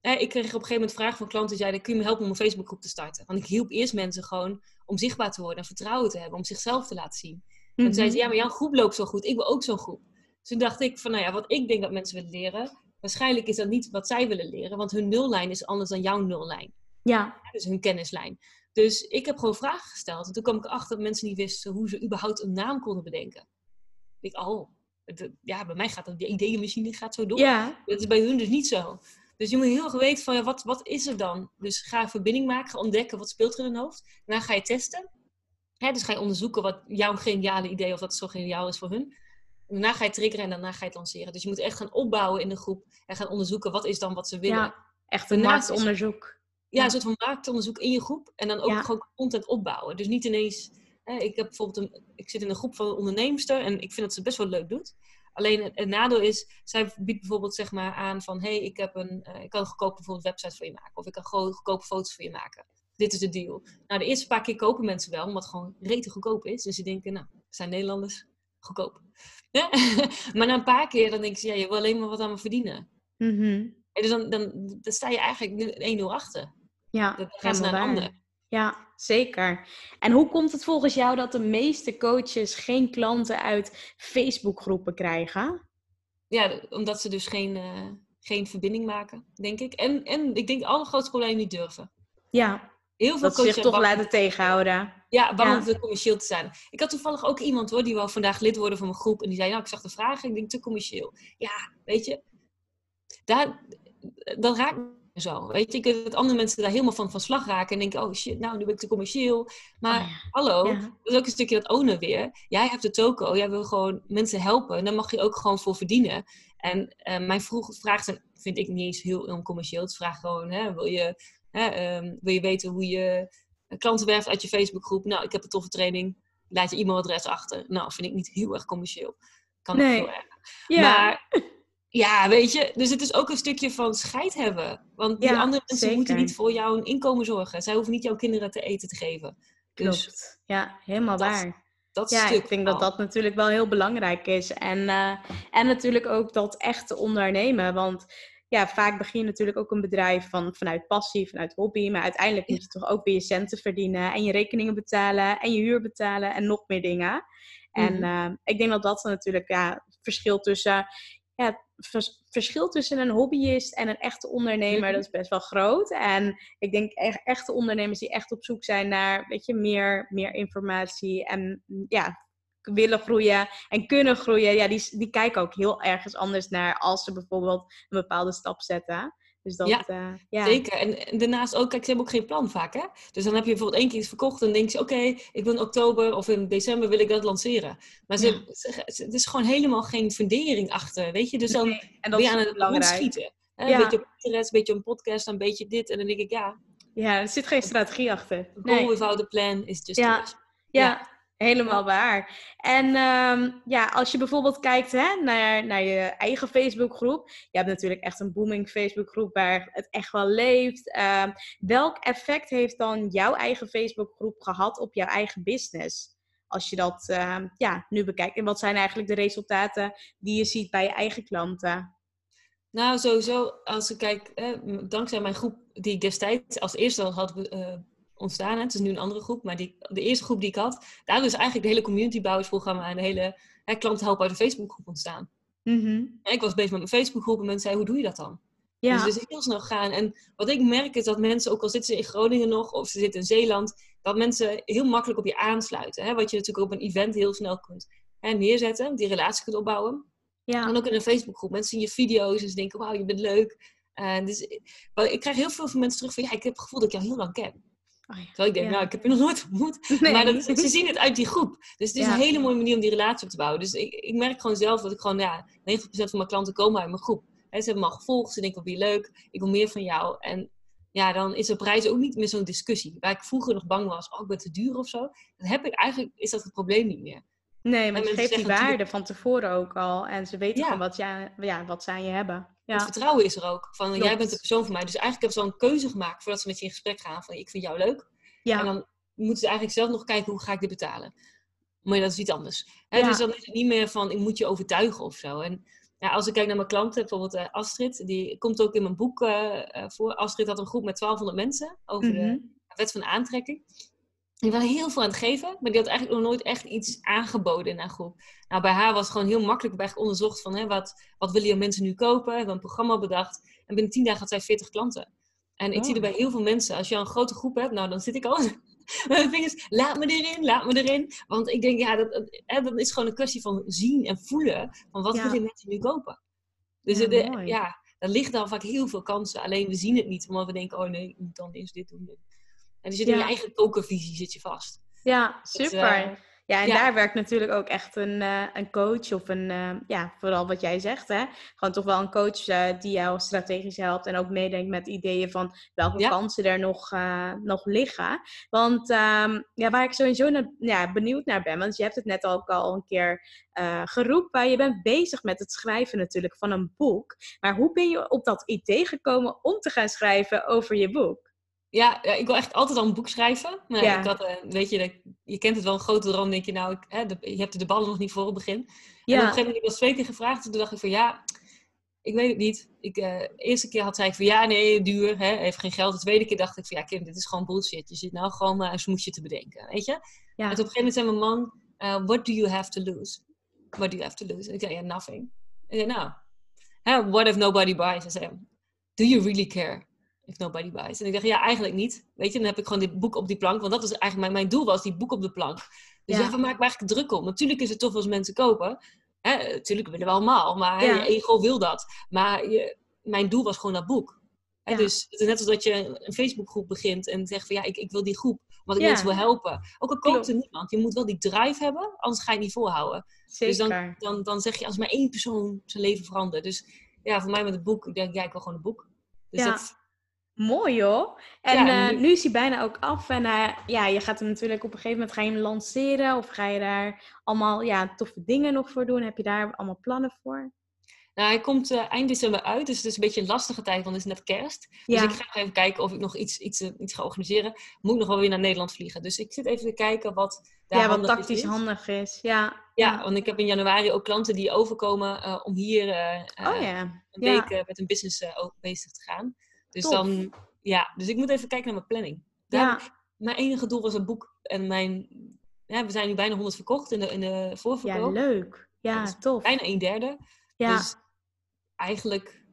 hè, ik kreeg op een gegeven moment vragen van klanten die zeiden: Kun je me helpen om een Facebookgroep te starten? Want ik hielp eerst mensen gewoon om zichtbaar te worden en vertrouwen te hebben, om zichzelf te laten zien. En toen zeiden ze: Ja, maar jouw groep loopt zo goed, ik wil ook zo'n groep. Dus toen dacht ik: van nou ja, wat ik denk dat mensen willen leren, waarschijnlijk is dat niet wat zij willen leren, want hun nullijn is anders dan jouw nullijn. Ja. Dus hun kennislijn. Dus ik heb gewoon vragen gesteld. En toen kwam ik achter dat mensen niet wisten hoe ze überhaupt een naam konden bedenken. Ik, oh, ja, bij mij gaat dat, die ideeënmachine gaat zo door. Ja. Dat is bij hun dus niet zo. Dus je moet heel erg weten van, ja, wat, wat is er dan? Dus ga een verbinding maken, ga ontdekken wat speelt er in hun hoofd. Daarna ga je testen. Hè, dus ga je onderzoeken wat jouw geniale idee, of dat zo geniaal is voor hun. Daarna ga je triggeren en daarna ga je het lanceren. Dus je moet echt gaan opbouwen in de groep en gaan onderzoeken wat is dan wat ze willen. Ja, echt een marktonderzoek ja, een soort van marktonderzoek in je groep. En dan ook gewoon content opbouwen. Dus niet ineens. Hè, ik heb bijvoorbeeld een, ik zit in een groep van een onderneemster en ik vind dat ze best wel leuk doet. Alleen het, nadeel is, zij biedt bijvoorbeeld zeg maar aan van, hé, hey, ik, heb een, uh, ik kan een goedkope bijvoorbeeld website voor je maken. Of ik kan gewoon goedkope foto's voor je maken. Dit is de deal. Nou, de eerste paar keer kopen mensen wel, omdat het gewoon rete goedkoop is. Dus ze denken, nou, zijn Nederlanders goedkoop. maar na een paar keer dan denken ze, ja, je wil alleen maar wat aan me verdienen. Mm dus dan, dan, dan sta je eigenlijk 1-0 achter. Ja, dat gaan ze naar een ander. Ja, zeker. En hoe komt het volgens jou dat de meeste coaches geen klanten uit Facebookgroepen krijgen? Ja, omdat ze dus geen, uh, geen verbinding maken, denk ik. En, en ik denk het allergrootste probleem niet durven. Ja, Heel veel dat coaches zich toch laten tegenhouden. Ja, bang om te commercieel te zijn. Ik had toevallig ook iemand hoor, die wel vandaag lid worden van mijn groep. En die zei, nou, ik zag de vragen, ik denk te commercieel. Ja, weet je, daar, dat raakt zo. Weet je, ik weet dat andere mensen daar helemaal van van slag raken en denken: oh shit, nou nu ben ik te commercieel. Maar oh hallo, dat is ook een stukje dat ownen weer. Jij hebt de toko, jij wil gewoon mensen helpen en daar mag je ook gewoon voor verdienen. En uh, mijn vroege vraag zijn, vind ik niet eens heel oncommercieel. Het vraag gewoon: hè, wil, je, hè, um, wil je weten hoe je klanten werft uit je Facebookgroep? Nou, ik heb een toffe training. Laat je e-mailadres achter. Nou, vind ik niet heel erg commercieel. Kan nee. heel erg. Ja. Maar ja, weet je, dus het is ook een stukje van scheid hebben. Want die andere mensen moeten niet voor jouw inkomen zorgen. Zij hoeven niet jouw kinderen te eten te geven. Dus Klopt. Ja, helemaal waar. Dat ja, ik denk dat dat natuurlijk wel heel belangrijk is. En, uh, en natuurlijk ook dat echte ondernemen. Want ja, vaak begin je natuurlijk ook een bedrijf van, vanuit passie, vanuit hobby. Maar uiteindelijk moet je toch ook weer je centen verdienen. En je rekeningen betalen. En je huur betalen. En nog meer dingen. En Mhm. ik denk dat dat natuurlijk ja, verschil tussen ja, vers- verschil tussen een hobbyist en een echte ondernemer, Mhm. dat is best wel groot. En ik denk e- echte ondernemers die echt op zoek zijn naar, weet je, meer, meer informatie en ja, willen groeien en kunnen groeien, ja, die, die kijken ook heel ergens anders naar als ze bijvoorbeeld een bepaalde stap zetten. Dus dat, Ja, eh, ja. Zeker. En, en daarnaast ook, kijk, ze hebben ook geen plan vaak, hè? Dus dan heb je bijvoorbeeld één keer iets verkocht en denk je, oké, ik wil in oktober of in december wil ik dat lanceren. Maar ze, Ja. ze- ze- het is gewoon helemaal geen fundering achter, weet je? Dus dan Nee, en dat is aan het belangrijk. rondschieten. Hè? Ja. Een beetje op een beetje een podcast, een beetje dit. En dan denk ik, ja, Ja, er zit geen strategie achter. goal Nee. without a plan is just Ja. Ja, helemaal waar. En ehm, ja, als je bijvoorbeeld kijkt hè, naar, naar je eigen Facebookgroep. Je hebt natuurlijk echt een booming Facebookgroep waar het echt wel leeft. Ehm, welk effect heeft dan jouw eigen Facebookgroep gehad op jouw eigen business? Als je dat ehm, ja, nu bekijkt. En wat zijn eigenlijk de resultaten die je ziet bij je eigen klanten? Nou, sowieso, als ik kijk, dankzij mijn groep die ik destijds als eerste al had eh, ontstaan, hè, het is nu een andere groep, maar die, de eerste groep die ik had, daar is eigenlijk de hele communitybouwersprogramma en de hele hè, klanten helpen uit de Facebookgroep ontstaan. Mhm. En ik was bezig met mijn Facebookgroep en mensen zeiden, hoe doe je dat dan? Ja, Dus het is heel snel gaan. En wat ik merk is dat mensen, ook al zitten ze in Groningen nog of ze zitten in Zeeland, dat mensen heel makkelijk op je aansluiten. Hè? Wat je natuurlijk op een event heel snel kunt hè, neerzetten, die relatie kunt opbouwen. ja. En ook in een Facebookgroep. Mensen zien je video's en ze denken, wauw, je bent leuk. Dus, maar ik krijg heel veel van mensen terug van, ja, ik heb het gevoel dat ik jou heel lang ken. Oh ja. Terwijl ik denk, Ja. nou, ik heb je nog nooit ontmoet. Nee. Maar dat, ze zien het uit die groep. Dus het is Ja. een hele mooie manier om die relatie op te bouwen. Dus ik, ik merk gewoon zelf dat ik gewoon, ja, 90% van mijn klanten komen uit mijn groep. Ze hebben me al gevolgd, ze denken, wat ben je leuk, ik wil meer van jou. En ja, dan is de prijs ook niet meer zo'n discussie. Waar ik vroeger nog bang was, oh, ik ben te duur of zo. Dan heb ik eigenlijk, is dat het probleem niet meer. Nee, maar je geeft die waarde van tevoren ook al. En ze weten gewoon wat, ja, ja, wat aan je hebben. Het vertrouwen is er ook. Van, jij bent de persoon voor mij. Dus eigenlijk hebben ze al een keuze gemaakt voordat ze met je in gesprek gaan. Van, ik vind jou leuk. En dan moeten ze eigenlijk zelf nog kijken, hoe ga ik dit betalen? Maar dat is iets anders. Hè, Ja. Dus dan is het niet meer van, ik moet je overtuigen of zo. En ja, als ik kijk naar mijn klanten, bijvoorbeeld eh, Astrid, die komt ook in mijn boek eh, eh, voor. Astrid had een groep met 1200 mensen over Mhm. de wet van aantrekking. Die waren heel veel aan het geven, maar die had eigenlijk nog nooit echt iets aangeboden in haar groep. Nou, bij haar was het gewoon heel makkelijk bij onderzocht van hè, wat, wat willen je mensen nu kopen? We hebben een programma bedacht. En binnen 10 dagen had zij 40 klanten. En ik Oh. zie er bij heel veel mensen, als je al een grote groep hebt, nou dan zit ik al met mijn vingers, laat me erin, laat me erin. Want ik denk, ja, dat, hè, dat is gewoon een kwestie van zien en voelen van wat Ja. willen mensen nu kopen. Dus Ja, het, eh, ja, er liggen dan vaak heel veel kansen, alleen we zien het niet, omdat we denken, oh nee, ik moet dan eerst dit doen. En je zit in je eigen kokervisie zit je vast. Ja, Het, super. eh, ja, en ja. daar werkt natuurlijk ook echt een, eh, een coach of een, eh, ja, vooral wat jij zegt, hè. Gewoon toch wel een coach die jou strategisch helpt en ook meedenkt met ideeën van welke Ja. kansen er nog, nog liggen. Want ehm, ja, waar ik sowieso naar, ja, benieuwd naar ben, want je hebt het net ook al een keer geroepen, je bent bezig met het schrijven natuurlijk van een boek. Maar hoe ben je op dat idee gekomen om te gaan schrijven over je boek? Ja, ja, ik wil echt altijd al een boek schrijven. Maar Ja. ik had, eh, weet je, dat- je kent het wel, een grote droom. denk je, nou, ik, hè, de- je hebt er de ballen nog niet voor het begin. En op een gegeven moment, ik was twee keer gevraagd. En toen dacht ik van, ja, ik weet het niet. Ik, eh, de eerste keer had zij van, ja, nee, duur, hè, heeft geen geld. De tweede keer dacht ik van, ja, Kim, dit is gewoon bullshit. Je zit nou gewoon maar een smoesje te bedenken, weet je. ja. En op een gegeven moment zei mijn man, eh, what do you have to lose? What do you have to lose? En ik zei, ja, nothing. En ik zei, nou, what if nobody buys? Hij zei, do you really care if nobody buys? En ik dacht, ja, eigenlijk niet. Weet je, dan heb ik gewoon dit boek op die plank. Want dat is eigenlijk mijn, mijn doel was, die boek op de plank. Dus Ja. ja, waar maak ik me eigenlijk druk om? Natuurlijk is het tof als mensen kopen. Hè, natuurlijk willen we allemaal, maar Ja. je ego wil dat. Maar je, mijn doel was gewoon dat boek. Hè, Ja. Dus het is net als dat je een Facebookgroep begint en zegt van ja, ik, ik wil die groep, want ik mensen wil helpen. Ook al koopt er niemand, je moet wel die drive hebben, anders ga je het niet volhouden. Zeker. Dus dan, dan, dan zeg je als maar één persoon zijn leven verandert. Dus ja, voor mij met het boek, ik denk ja, ik wil gewoon een boek. Dus dat, Mooi hoor. En Ja, eh, nu- is hij bijna ook af. En eh, ja, je gaat hem natuurlijk op een gegeven moment ga je hem lanceren. Of ga je daar allemaal ja, toffe dingen nog voor doen? Heb je daar allemaal plannen voor? nou, hij komt eh, eind december uit, dus het is een beetje een lastige tijd, want het is net kerst. Dus ik ga nog even kijken of ik nog iets, iets, iets ga organiseren. Moet ik nog wel weer naar Nederland vliegen. Dus ik zit even te kijken wat ja, wat tactisch handig is. Ja, ja, want ik heb in januari ook klanten die overkomen om hier oh, een week met een business bezig te gaan. Dus dan, ja, dus ik moet even kijken naar mijn planning. Daar, ja. Mijn enige doel was een boek en mijn, ja, we zijn nu bijna 100 verkocht in de, in de voorverkoop. Ja, leuk. Ja, tof. Bijna een derde. Ja. Dus eigenlijk,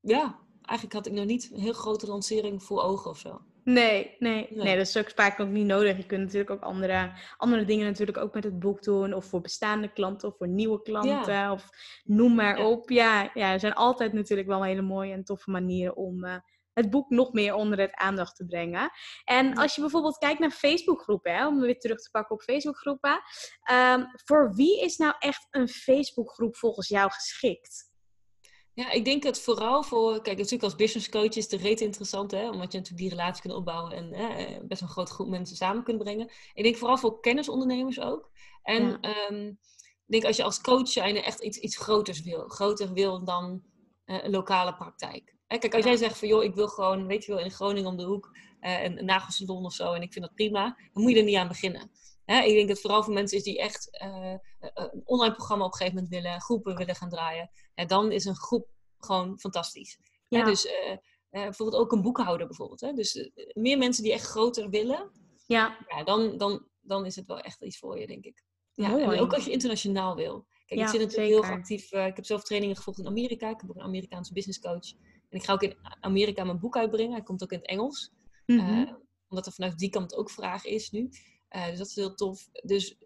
ja, eigenlijk had ik nog niet een heel grote lancering voor ogen of zo. Nee, nee, nee, dat is ook vaak ook niet nodig. Je kunt natuurlijk ook andere, andere dingen natuurlijk ook met het boek doen. Of voor bestaande klanten of voor nieuwe klanten. Of noem maar op. Ja, ja, er zijn altijd natuurlijk wel hele mooie en toffe manieren om uh, het boek nog meer onder het aandacht te brengen. En als je bijvoorbeeld kijkt naar Facebookgroepen, om weer terug te pakken op Facebookgroepen. Um, voor wie is nou echt een Facebookgroep volgens jou geschikt? Ja, ik denk het vooral voor, kijk, natuurlijk als business coach is de rete interessant, hè, omdat je natuurlijk die relatie kunt opbouwen en hè, best een grote groep mensen samen kunt brengen. Ik denk vooral voor kennisondernemers ook. En ehm, ik denk als je als coach zijn echt iets, iets groters wil, groter wil dan uh, een lokale praktijk. Kijk, als jij zegt van joh, ik wil gewoon, weet je wel, in Groningen om de hoek uh, een, een nagelsalon of zo en ik vind dat prima, dan moet je er niet aan beginnen. Ik denk dat vooral voor mensen is die echt uh, een online programma op een gegeven moment willen, groepen willen gaan draaien. dan is een groep gewoon fantastisch. Ja. dus uh, bijvoorbeeld ook een boekhouder bijvoorbeeld. Hè? Dus meer mensen die echt groter willen, ja. ja. dan, dan, dan is het wel echt iets voor je, denk ik. Ja, en ook als je internationaal wil. Kijk, ik zit natuurlijk heel actief. Ik heb zelf trainingen gevolgd in Amerika. Ik heb ook een Amerikaanse business coach. En ik ga ook in Amerika mijn boek uitbrengen. Hij komt ook in het Engels. Mm -hmm. omdat er vanuit die kant ook vraag is nu. Uh, dus dat is heel tof. Dus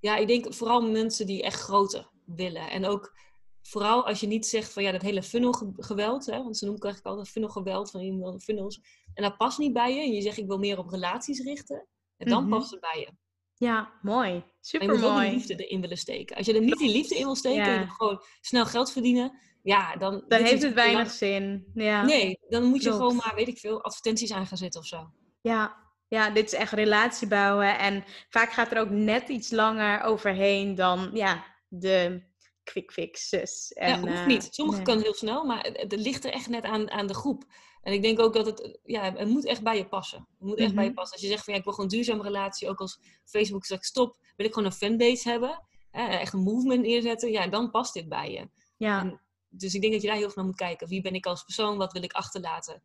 ja, ik denk vooral mensen die echt groter willen. En ook vooral als je niet zegt van ja, dat hele funnel geweld. Hè, want ze noemen eigenlijk altijd funnel geweld van iemand funnels. En dat past niet bij je. En je zegt ik wil meer op relaties richten. En dan mhm. past het bij je. Ja, mooi. Super mooi. je moet ook die liefde erin willen steken. Als je er niet die liefde in wil steken en gewoon snel geld verdienen, ja, dan... Dan heeft het weinig zin. Ja. Nee, dan moet je gewoon maar, weet ik veel, advertenties aan gaan zetten of zo. Ja, ja, dit is echt relatie bouwen. En vaak gaat er ook net iets langer overheen dan ja, de quick fixes. En, ja, hoeft niet. Eh, Sommige kan heel snel, maar het, ligt er echt net aan, aan de groep. En ik denk ook dat het, ja, het moet echt bij je passen. Het moet echt bij je mhm. passen. Als je zegt van ja, ik wil gewoon een duurzame relatie, ook als Facebook zegt stop, wil ik gewoon een fanbase hebben, hè, echt een movement neerzetten, ja, dan past dit bij je. Ja. dus ik denk dat je daar heel veel naar moet kijken. Wie ben ik als persoon? Wat wil ik achterlaten?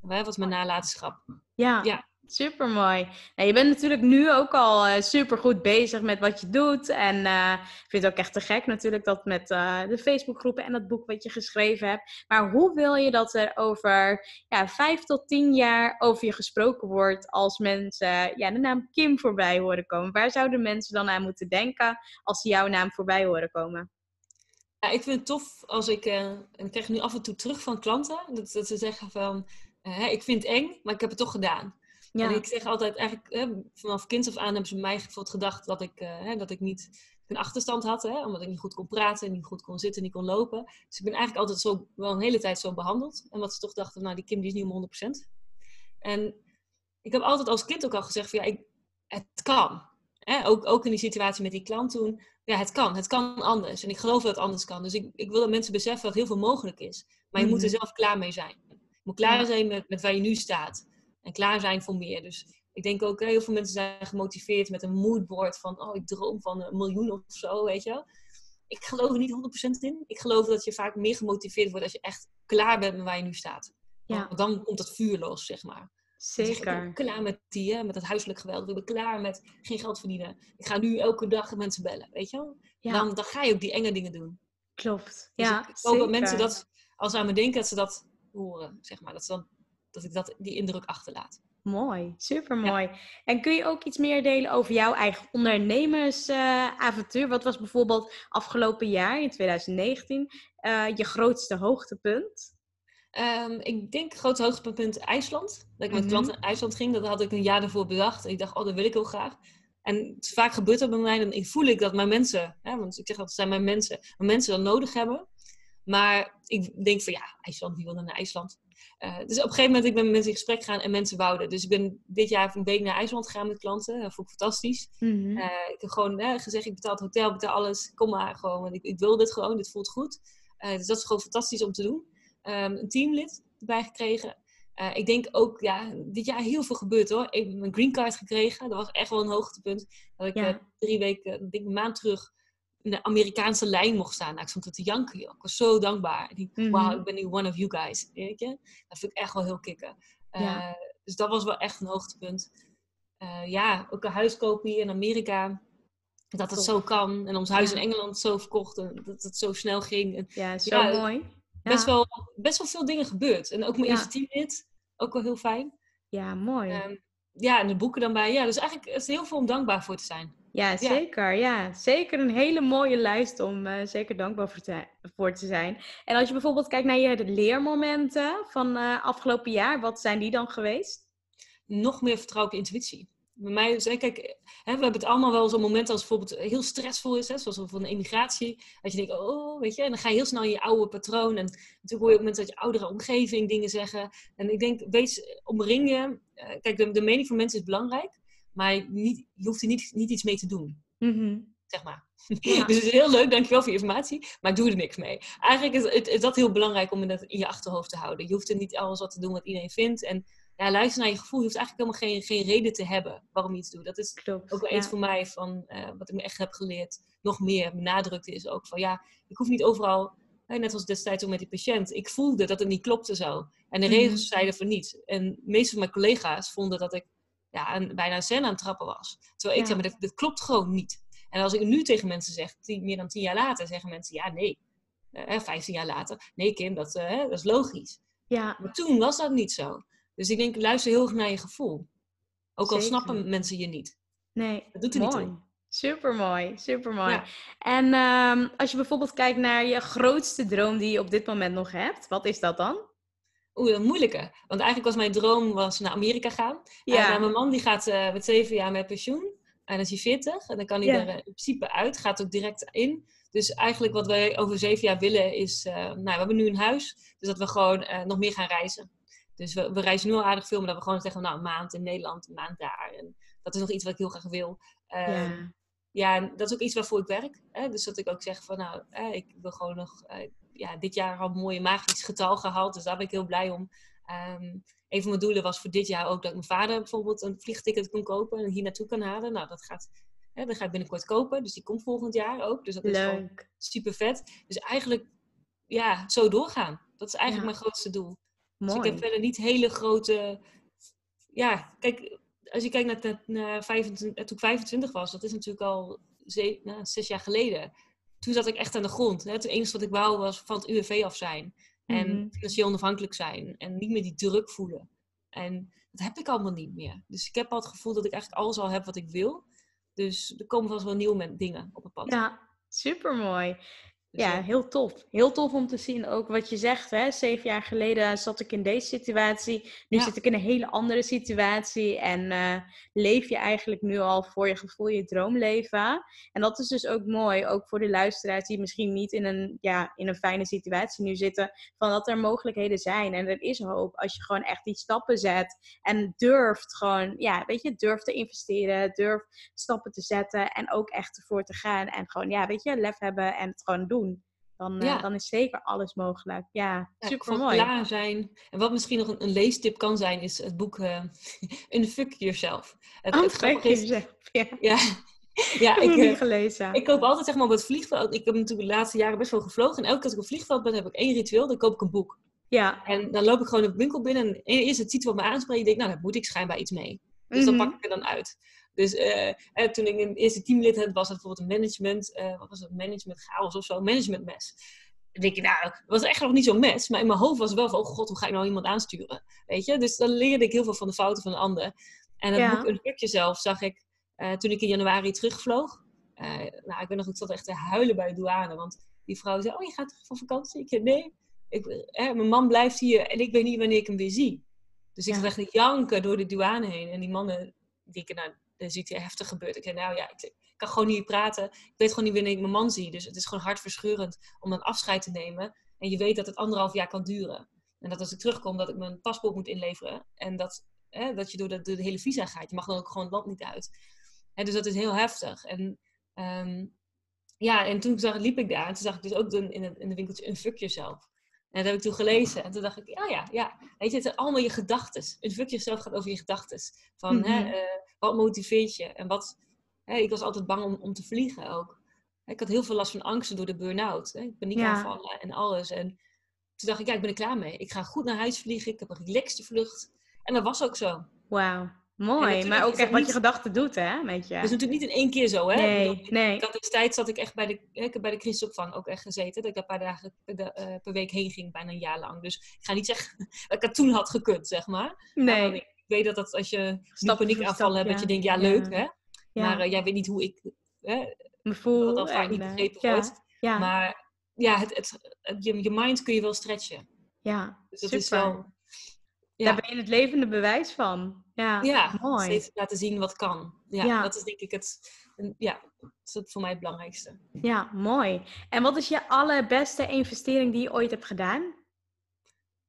Wat is mijn nalatenschap? Ja. ja. Super mooi. Nou, je bent natuurlijk nu ook al uh, super goed bezig met wat je doet. En uh, ik vind het ook echt te gek natuurlijk dat met uh, de Facebookgroepen en dat boek wat je geschreven hebt. Maar hoe wil je dat er over ja, vijf tot tien jaar over je gesproken wordt als mensen ja, de naam Kim voorbij horen komen? Waar zouden mensen dan aan moeten denken als ze jouw naam voorbij horen komen? Ja, ik vind het tof als ik, ik krijg nu af en toe terug van klanten, dat, dat ze zeggen van, ik vind het eng, maar ik heb het toch gedaan. Ja. En ik zeg altijd, eigenlijk hè, vanaf kind af aan hebben ze mij gedacht dat ik, uh, hè, dat ik niet een achterstand had. Hè, omdat ik niet goed kon praten, niet goed kon zitten, niet kon lopen. Dus ik ben eigenlijk altijd zo, wel een hele tijd zo behandeld. En wat ze toch dachten, nou die Kim die is niet om 100%. En ik heb altijd als kind ook al gezegd van ja, ik, het kan. Hè, ook, ook in die situatie met die klant toen. Ja, het kan. Het kan anders. En ik geloof dat het anders kan. Dus ik, ik wil dat mensen beseffen dat heel veel mogelijk is. Maar je moet er mhm. zelf klaar mee zijn. Je moet klaar zijn met, met waar je nu staat en klaar zijn voor meer. Dus ik denk ook, heel veel mensen zijn gemotiveerd met een moodboard van, oh, ik droom van een miljoen of zo, weet je Ik geloof er niet 100% in. Ik geloof dat je vaak meer gemotiveerd wordt als je echt klaar bent met waar je nu staat. Ja. Want dan komt dat vuur los, zeg maar. Zeker. ik ben klaar met die, met dat huiselijk geweld. Ik ben klaar met geen geld verdienen. Ik ga nu elke dag mensen bellen, weet je wel? Ja. Dan, dan ga je ook die enge dingen doen. Klopt. Dus ja, ik hoop dat mensen dat, als ze aan me denken, dat ze dat horen, zeg maar. Dat ze dan dat ik dat, die indruk achterlaat. Mooi, super mooi. En kun je ook iets meer delen over jouw eigen ondernemersavontuur? Wat was bijvoorbeeld afgelopen jaar, in 2019, uh, eh, je grootste hoogtepunt? Um, ik denk grootste hoogtepunt IJsland. Dat ik met mm klanten naar IJsland ging. Dat had ik een jaar ervoor bedacht. En ik dacht, oh, dat wil ik heel graag. En vaak gebeurt dat bij mij. Dan voel ik dat mijn mensen, hè, want ik zeg altijd, zijn mijn mensen, mijn mensen dat nodig hebben. Maar ik denk van ja, IJsland, wie wil naar IJsland? Uh, dus op een gegeven moment ik ben met mensen in gesprek gegaan en mensen wouden. Dus ik ben dit jaar een week naar IJsland gegaan met klanten. Dat vond ik fantastisch. Mhm. Eh, ik heb gewoon uh, gezegd, ik betaal het hotel, betaal alles. Kom maar gewoon, want ik, ik wil dit gewoon, dit voelt goed. dus dat is gewoon fantastisch om te doen. Um, een teamlid erbij gekregen. Eh, ik denk ook, ja, dit jaar heel veel gebeurd hoor. Ik heb mijn green card gekregen. Dat was echt wel een hoogtepunt. Dat ik Ja. eh, drie weken, ik denk een maand terug, in de Amerikaanse lijn mocht staan. Nou, ik stond te janken, joh. Ik was zo dankbaar. Ik denk, Mhm. wauw, ik ben nu one of you guys. Weet je? Dat vind ik echt wel heel kicken. Eh. Dus dat was wel echt een hoogtepunt. Eh, ja, ook een huis kopen hier in Amerika. Dat het zo kan. En ons huis Ja. in Engeland zo verkocht. En dat het zo snel ging. En Ja, zo Ja, mooi. Best, wel, best wel veel dingen gebeurd. En ook mijn eerste teamlid. Ook wel heel fijn. Ja, mooi. Ehm, ja, en de boeken dan bij. Ja, dus eigenlijk is er heel veel om dankbaar voor te zijn. Ja, zeker. Ja, zeker een hele mooie lijst om eh, zeker dankbaar voor te, voor te zijn. En als je bijvoorbeeld kijkt naar je leermomenten van eh, afgelopen jaar, wat zijn die dan geweest? Nog meer vertrouwen op intuïtie. Bij mij, is- hè, kijk, hè, we hebben het allemaal wel zo'n moment als het bijvoorbeeld heel stressvol is, hè, zoals voor een emigratie. Dat je denkt, oh, weet je, en dan ga je heel snel in je oude patroon. En natuurlijk hoor je ook mensen uit je oudere omgeving dingen zeggen. En ik denk, wees, omring je. eh, kijk, de, de mening van mensen is belangrijk, maar niet, je hoeft er niet, niet iets mee te doen. Mhm. zeg maar. Ja. dus het is heel leuk, dankjewel voor je informatie, maar ik doe er niks mee. Eigenlijk is, het, is dat heel belangrijk om dat in je achterhoofd te houden. Je hoeft er niet alles wat te doen wat iedereen vindt. En ja, luister naar je gevoel. Je hoeft eigenlijk helemaal geen, geen reden te hebben waarom je iets doet. Dat is Klopt. ook wel ja. iets voor mij van eh, wat ik me echt heb geleerd. Nog meer benadrukt is ook van ja, ik hoef niet overal, hè, net als destijds ook met die patiënt. Ik voelde dat het niet klopte zo. En de Mhm. regels zeiden voor niet. En de meeste van mijn collega's vonden dat ik ja, een, bijna een scène aan het trappen was. Terwijl ik Ja. zeg, maar dit klopt gewoon niet. En als ik nu tegen mensen zeg, tien, meer dan tien jaar later, zeggen mensen ja, nee. Eh, Vijftien jaar later, nee Kim, dat, eh, dat is logisch. Ja, Maar toen was dat niet zo. Dus ik denk, luister heel erg naar je gevoel. Ook al Zeker. snappen mensen je niet. nee. Dat doet er niet mooi. toe. Super mooi, super mooi. Ja. En ehm, als je bijvoorbeeld kijkt naar je grootste droom die je op dit moment nog hebt, wat is dat dan? Oeh, een moeilijke. Want eigenlijk was mijn droom was naar Amerika gaan. Ja. Eh, mijn man die gaat eh, met zeven jaar met pensioen. En dan is hij 40. En dan kan hij Ja. er eh, in principe uit. Gaat ook direct in. Dus eigenlijk wat wij over zeven jaar willen is... nou, we hebben nu een huis. Dus dat we gewoon nog meer gaan reizen. Dus we, we reizen nu al aardig veel. Maar dat we gewoon zeggen, nou, een maand in Nederland, een maand daar. En dat is nog iets wat ik heel graag wil. Ehm, ja. ja, en dat is ook iets waarvoor ik werk. Hè? Dus dat ik ook zeg van, nou, ik wil gewoon nog... ja, dit jaar al een mooie magisch getal gehaald. Dus daar ben ik heel blij om. Ehm, een van mijn doelen was voor dit jaar ook dat mijn vader bijvoorbeeld een vliegticket kon kopen en hier naartoe kan halen. Nou, dat gaat, hè, dat ga ik binnenkort kopen. Dus die komt volgend jaar ook. Dus dat is gewoon super vet. Dus eigenlijk, ja, zo doorgaan. Dat is eigenlijk Ja. mijn grootste doel. Dus Mooi. ik heb verder niet hele grote. Ja, kijk, als je kijkt naar, naar, naar 25, eh, toen ik 25 was, dat is natuurlijk al ze, nou, zes jaar geleden. Toen zat ik echt aan de grond. Hè. Het enige wat ik wou was van het UWV af zijn. En Mhm. financieel onafhankelijk zijn. En niet meer die druk voelen. En dat heb ik allemaal niet meer. Dus ik heb al het gevoel dat ik eigenlijk alles al heb wat ik wil. Dus er komen vast wel nieuwe dingen op het pad. Ja, super mooi. Dus Ja, heel tof. Heel tof om te zien ook wat je zegt. Hè? Zeven jaar geleden zat ik in deze situatie. Nu Ja. zit ik in een hele andere situatie. En eh, leef je eigenlijk nu al voor je gevoel je droomleven. En dat is dus ook mooi. Ook voor de luisteraars die misschien niet in een, ja, in een fijne situatie nu zitten. Van dat er mogelijkheden zijn. En er is hoop als je gewoon echt die stappen zet. En durft gewoon, ja, weet je, durft te investeren. Durft stappen te zetten. En ook echt ervoor te gaan. En gewoon, ja, weet je, lef hebben en het gewoon doen. Dan, eh, Ja. dan is zeker alles mogelijk. Ja, Ja, super mooi. klaar zijn. En wat misschien nog een, een leestip kan zijn, is het boek uh, Unfuck Yourself. Het, Oh, het. Ja, ja, ja ik heb ik, eh, niet gelezen. ik koop altijd zeg maar op het vliegveld. Ik heb natuurlijk de laatste jaren best wel gevlogen. En elke keer als ik op het vliegveld ben, heb ik één ritueel. Dan koop ik een boek. ja. En dan loop ik gewoon de winkel binnen. En eerst het titel wat me aanspreekt. Ik denk, nou, daar moet ik schijnbaar iets mee. Dus dan Mhm. pak ik er dan uit. Dus eh, eh, toen ik een eerste teamlid had, was het bijvoorbeeld een management, eh, wat was het, management chaos of zo, een managementmes. Dan denk je, nou, het was echt nog niet zo'n mes, maar in mijn hoofd was het wel van, oh god, hoe ga ik nou iemand aansturen? Weet je? Dus dan leerde ik heel veel van de fouten van de ander. En Ja. boek Een Pukje zelf zag ik toen ik in januari terugvloog. Nou, ik weet nog, ik zat echt te huilen bij de douane, want die vrouw zei, oh, je gaat terug van vakantie? Ik zei, nee, ik, mijn man blijft hier en ik weet niet wanneer ik hem weer zie. Dus ik Ja. zat echt janken door de douane heen. En die mannen, denken, nou, er is iets heftig gebeurd. Ik zei, nou ja, ik, kan gewoon niet praten. Ik weet gewoon niet wanneer ik mijn man zie. Dus het is gewoon hartverscheurend om dan afscheid te nemen. En je weet dat het anderhalf jaar kan duren. En dat als ik terugkom, dat ik mijn paspoort moet inleveren. En dat, hè, dat je door de, de hele visa gaat. Je mag dan ook gewoon het land niet uit. Hè, dus dat is heel heftig. En ehm, ja, en toen zag, liep ik daar. En toen zag ik dus ook in, in de winkeltje een fuck jezelf. En dat heb ik toen gelezen. En toen dacht ik, oh ja, ja. Weet je, het zijn allemaal je gedachten. Een fuck jezelf gaat over je gedachten. Van, hè, Mhm. eh, wat motiveert je? En wat... Hè, ik was altijd bang om, om te vliegen ook. Ik had heel veel last van angsten door de burn-out. Hè? Paniekaanvallen en alles. En toen dacht ik, ja, ik ben er klaar mee. Ik ga goed naar huis vliegen. Ik heb een relaxte vlucht. En dat was ook zo. Wauw. Mooi. Maar ook is echt wat je niet- gedachte doet, hè? Met je. Dat is natuurlijk niet in één keer zo, hè? Nee, bedoel, nee. Ik had destijds zat ik echt bij de, ik heb bij de crisisopvang ook echt gezeten. Dat ik daar een paar dagen per, da- eh, per week heen ging, bijna een jaar lang. Dus ik ga niet zeggen dat ik dat toen had gekund, zeg maar. Maar Nee. ik weet dat, dat als je stap en ik voor aanvallen hebt, dat je denkt, ja, leuk, Ja. hè? Ja. Maar eh, jij weet niet hoe ik, hè, me voel. dan vaak niet eh, begrepen wordt. Maar ja, het, het, het- je, je mind kun je wel stretchen. ja. Dus dat super. is wel... Ja. Daar ben je het levende bewijs van. Ja, Ja, mooi. steeds laten zien wat kan. Ja, Ja. dat is denk ik het, een- ja, dat is het voor mij het belangrijkste. Ja, mooi. En wat is je allerbeste investering die je ooit hebt gedaan?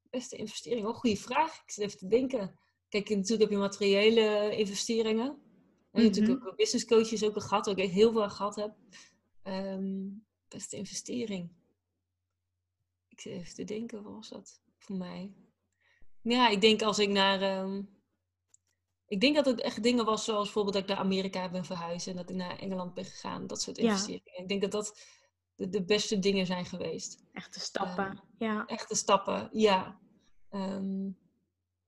Beste investering, oh, goede vraag. Ik zit even te denken. Kijk, natuurlijk heb je materiële investeringen. En Mhm. natuurlijk ook business coaches ook al gehad, waar ik heel veel gehad heb. Ehm, beste investering. Ik zit even te denken, wat was dat voor mij? Ja, ik denk als ik naar... ehm, ik denk dat het echt dingen was zoals bijvoorbeeld dat ik naar Amerika ben verhuisd en dat ik naar Engeland ben gegaan. Dat soort Ja. investeringen. Ik denk dat dat de, de beste dingen zijn geweest. Echte stappen. Ehm, ja. Echte stappen, ja. Ehm,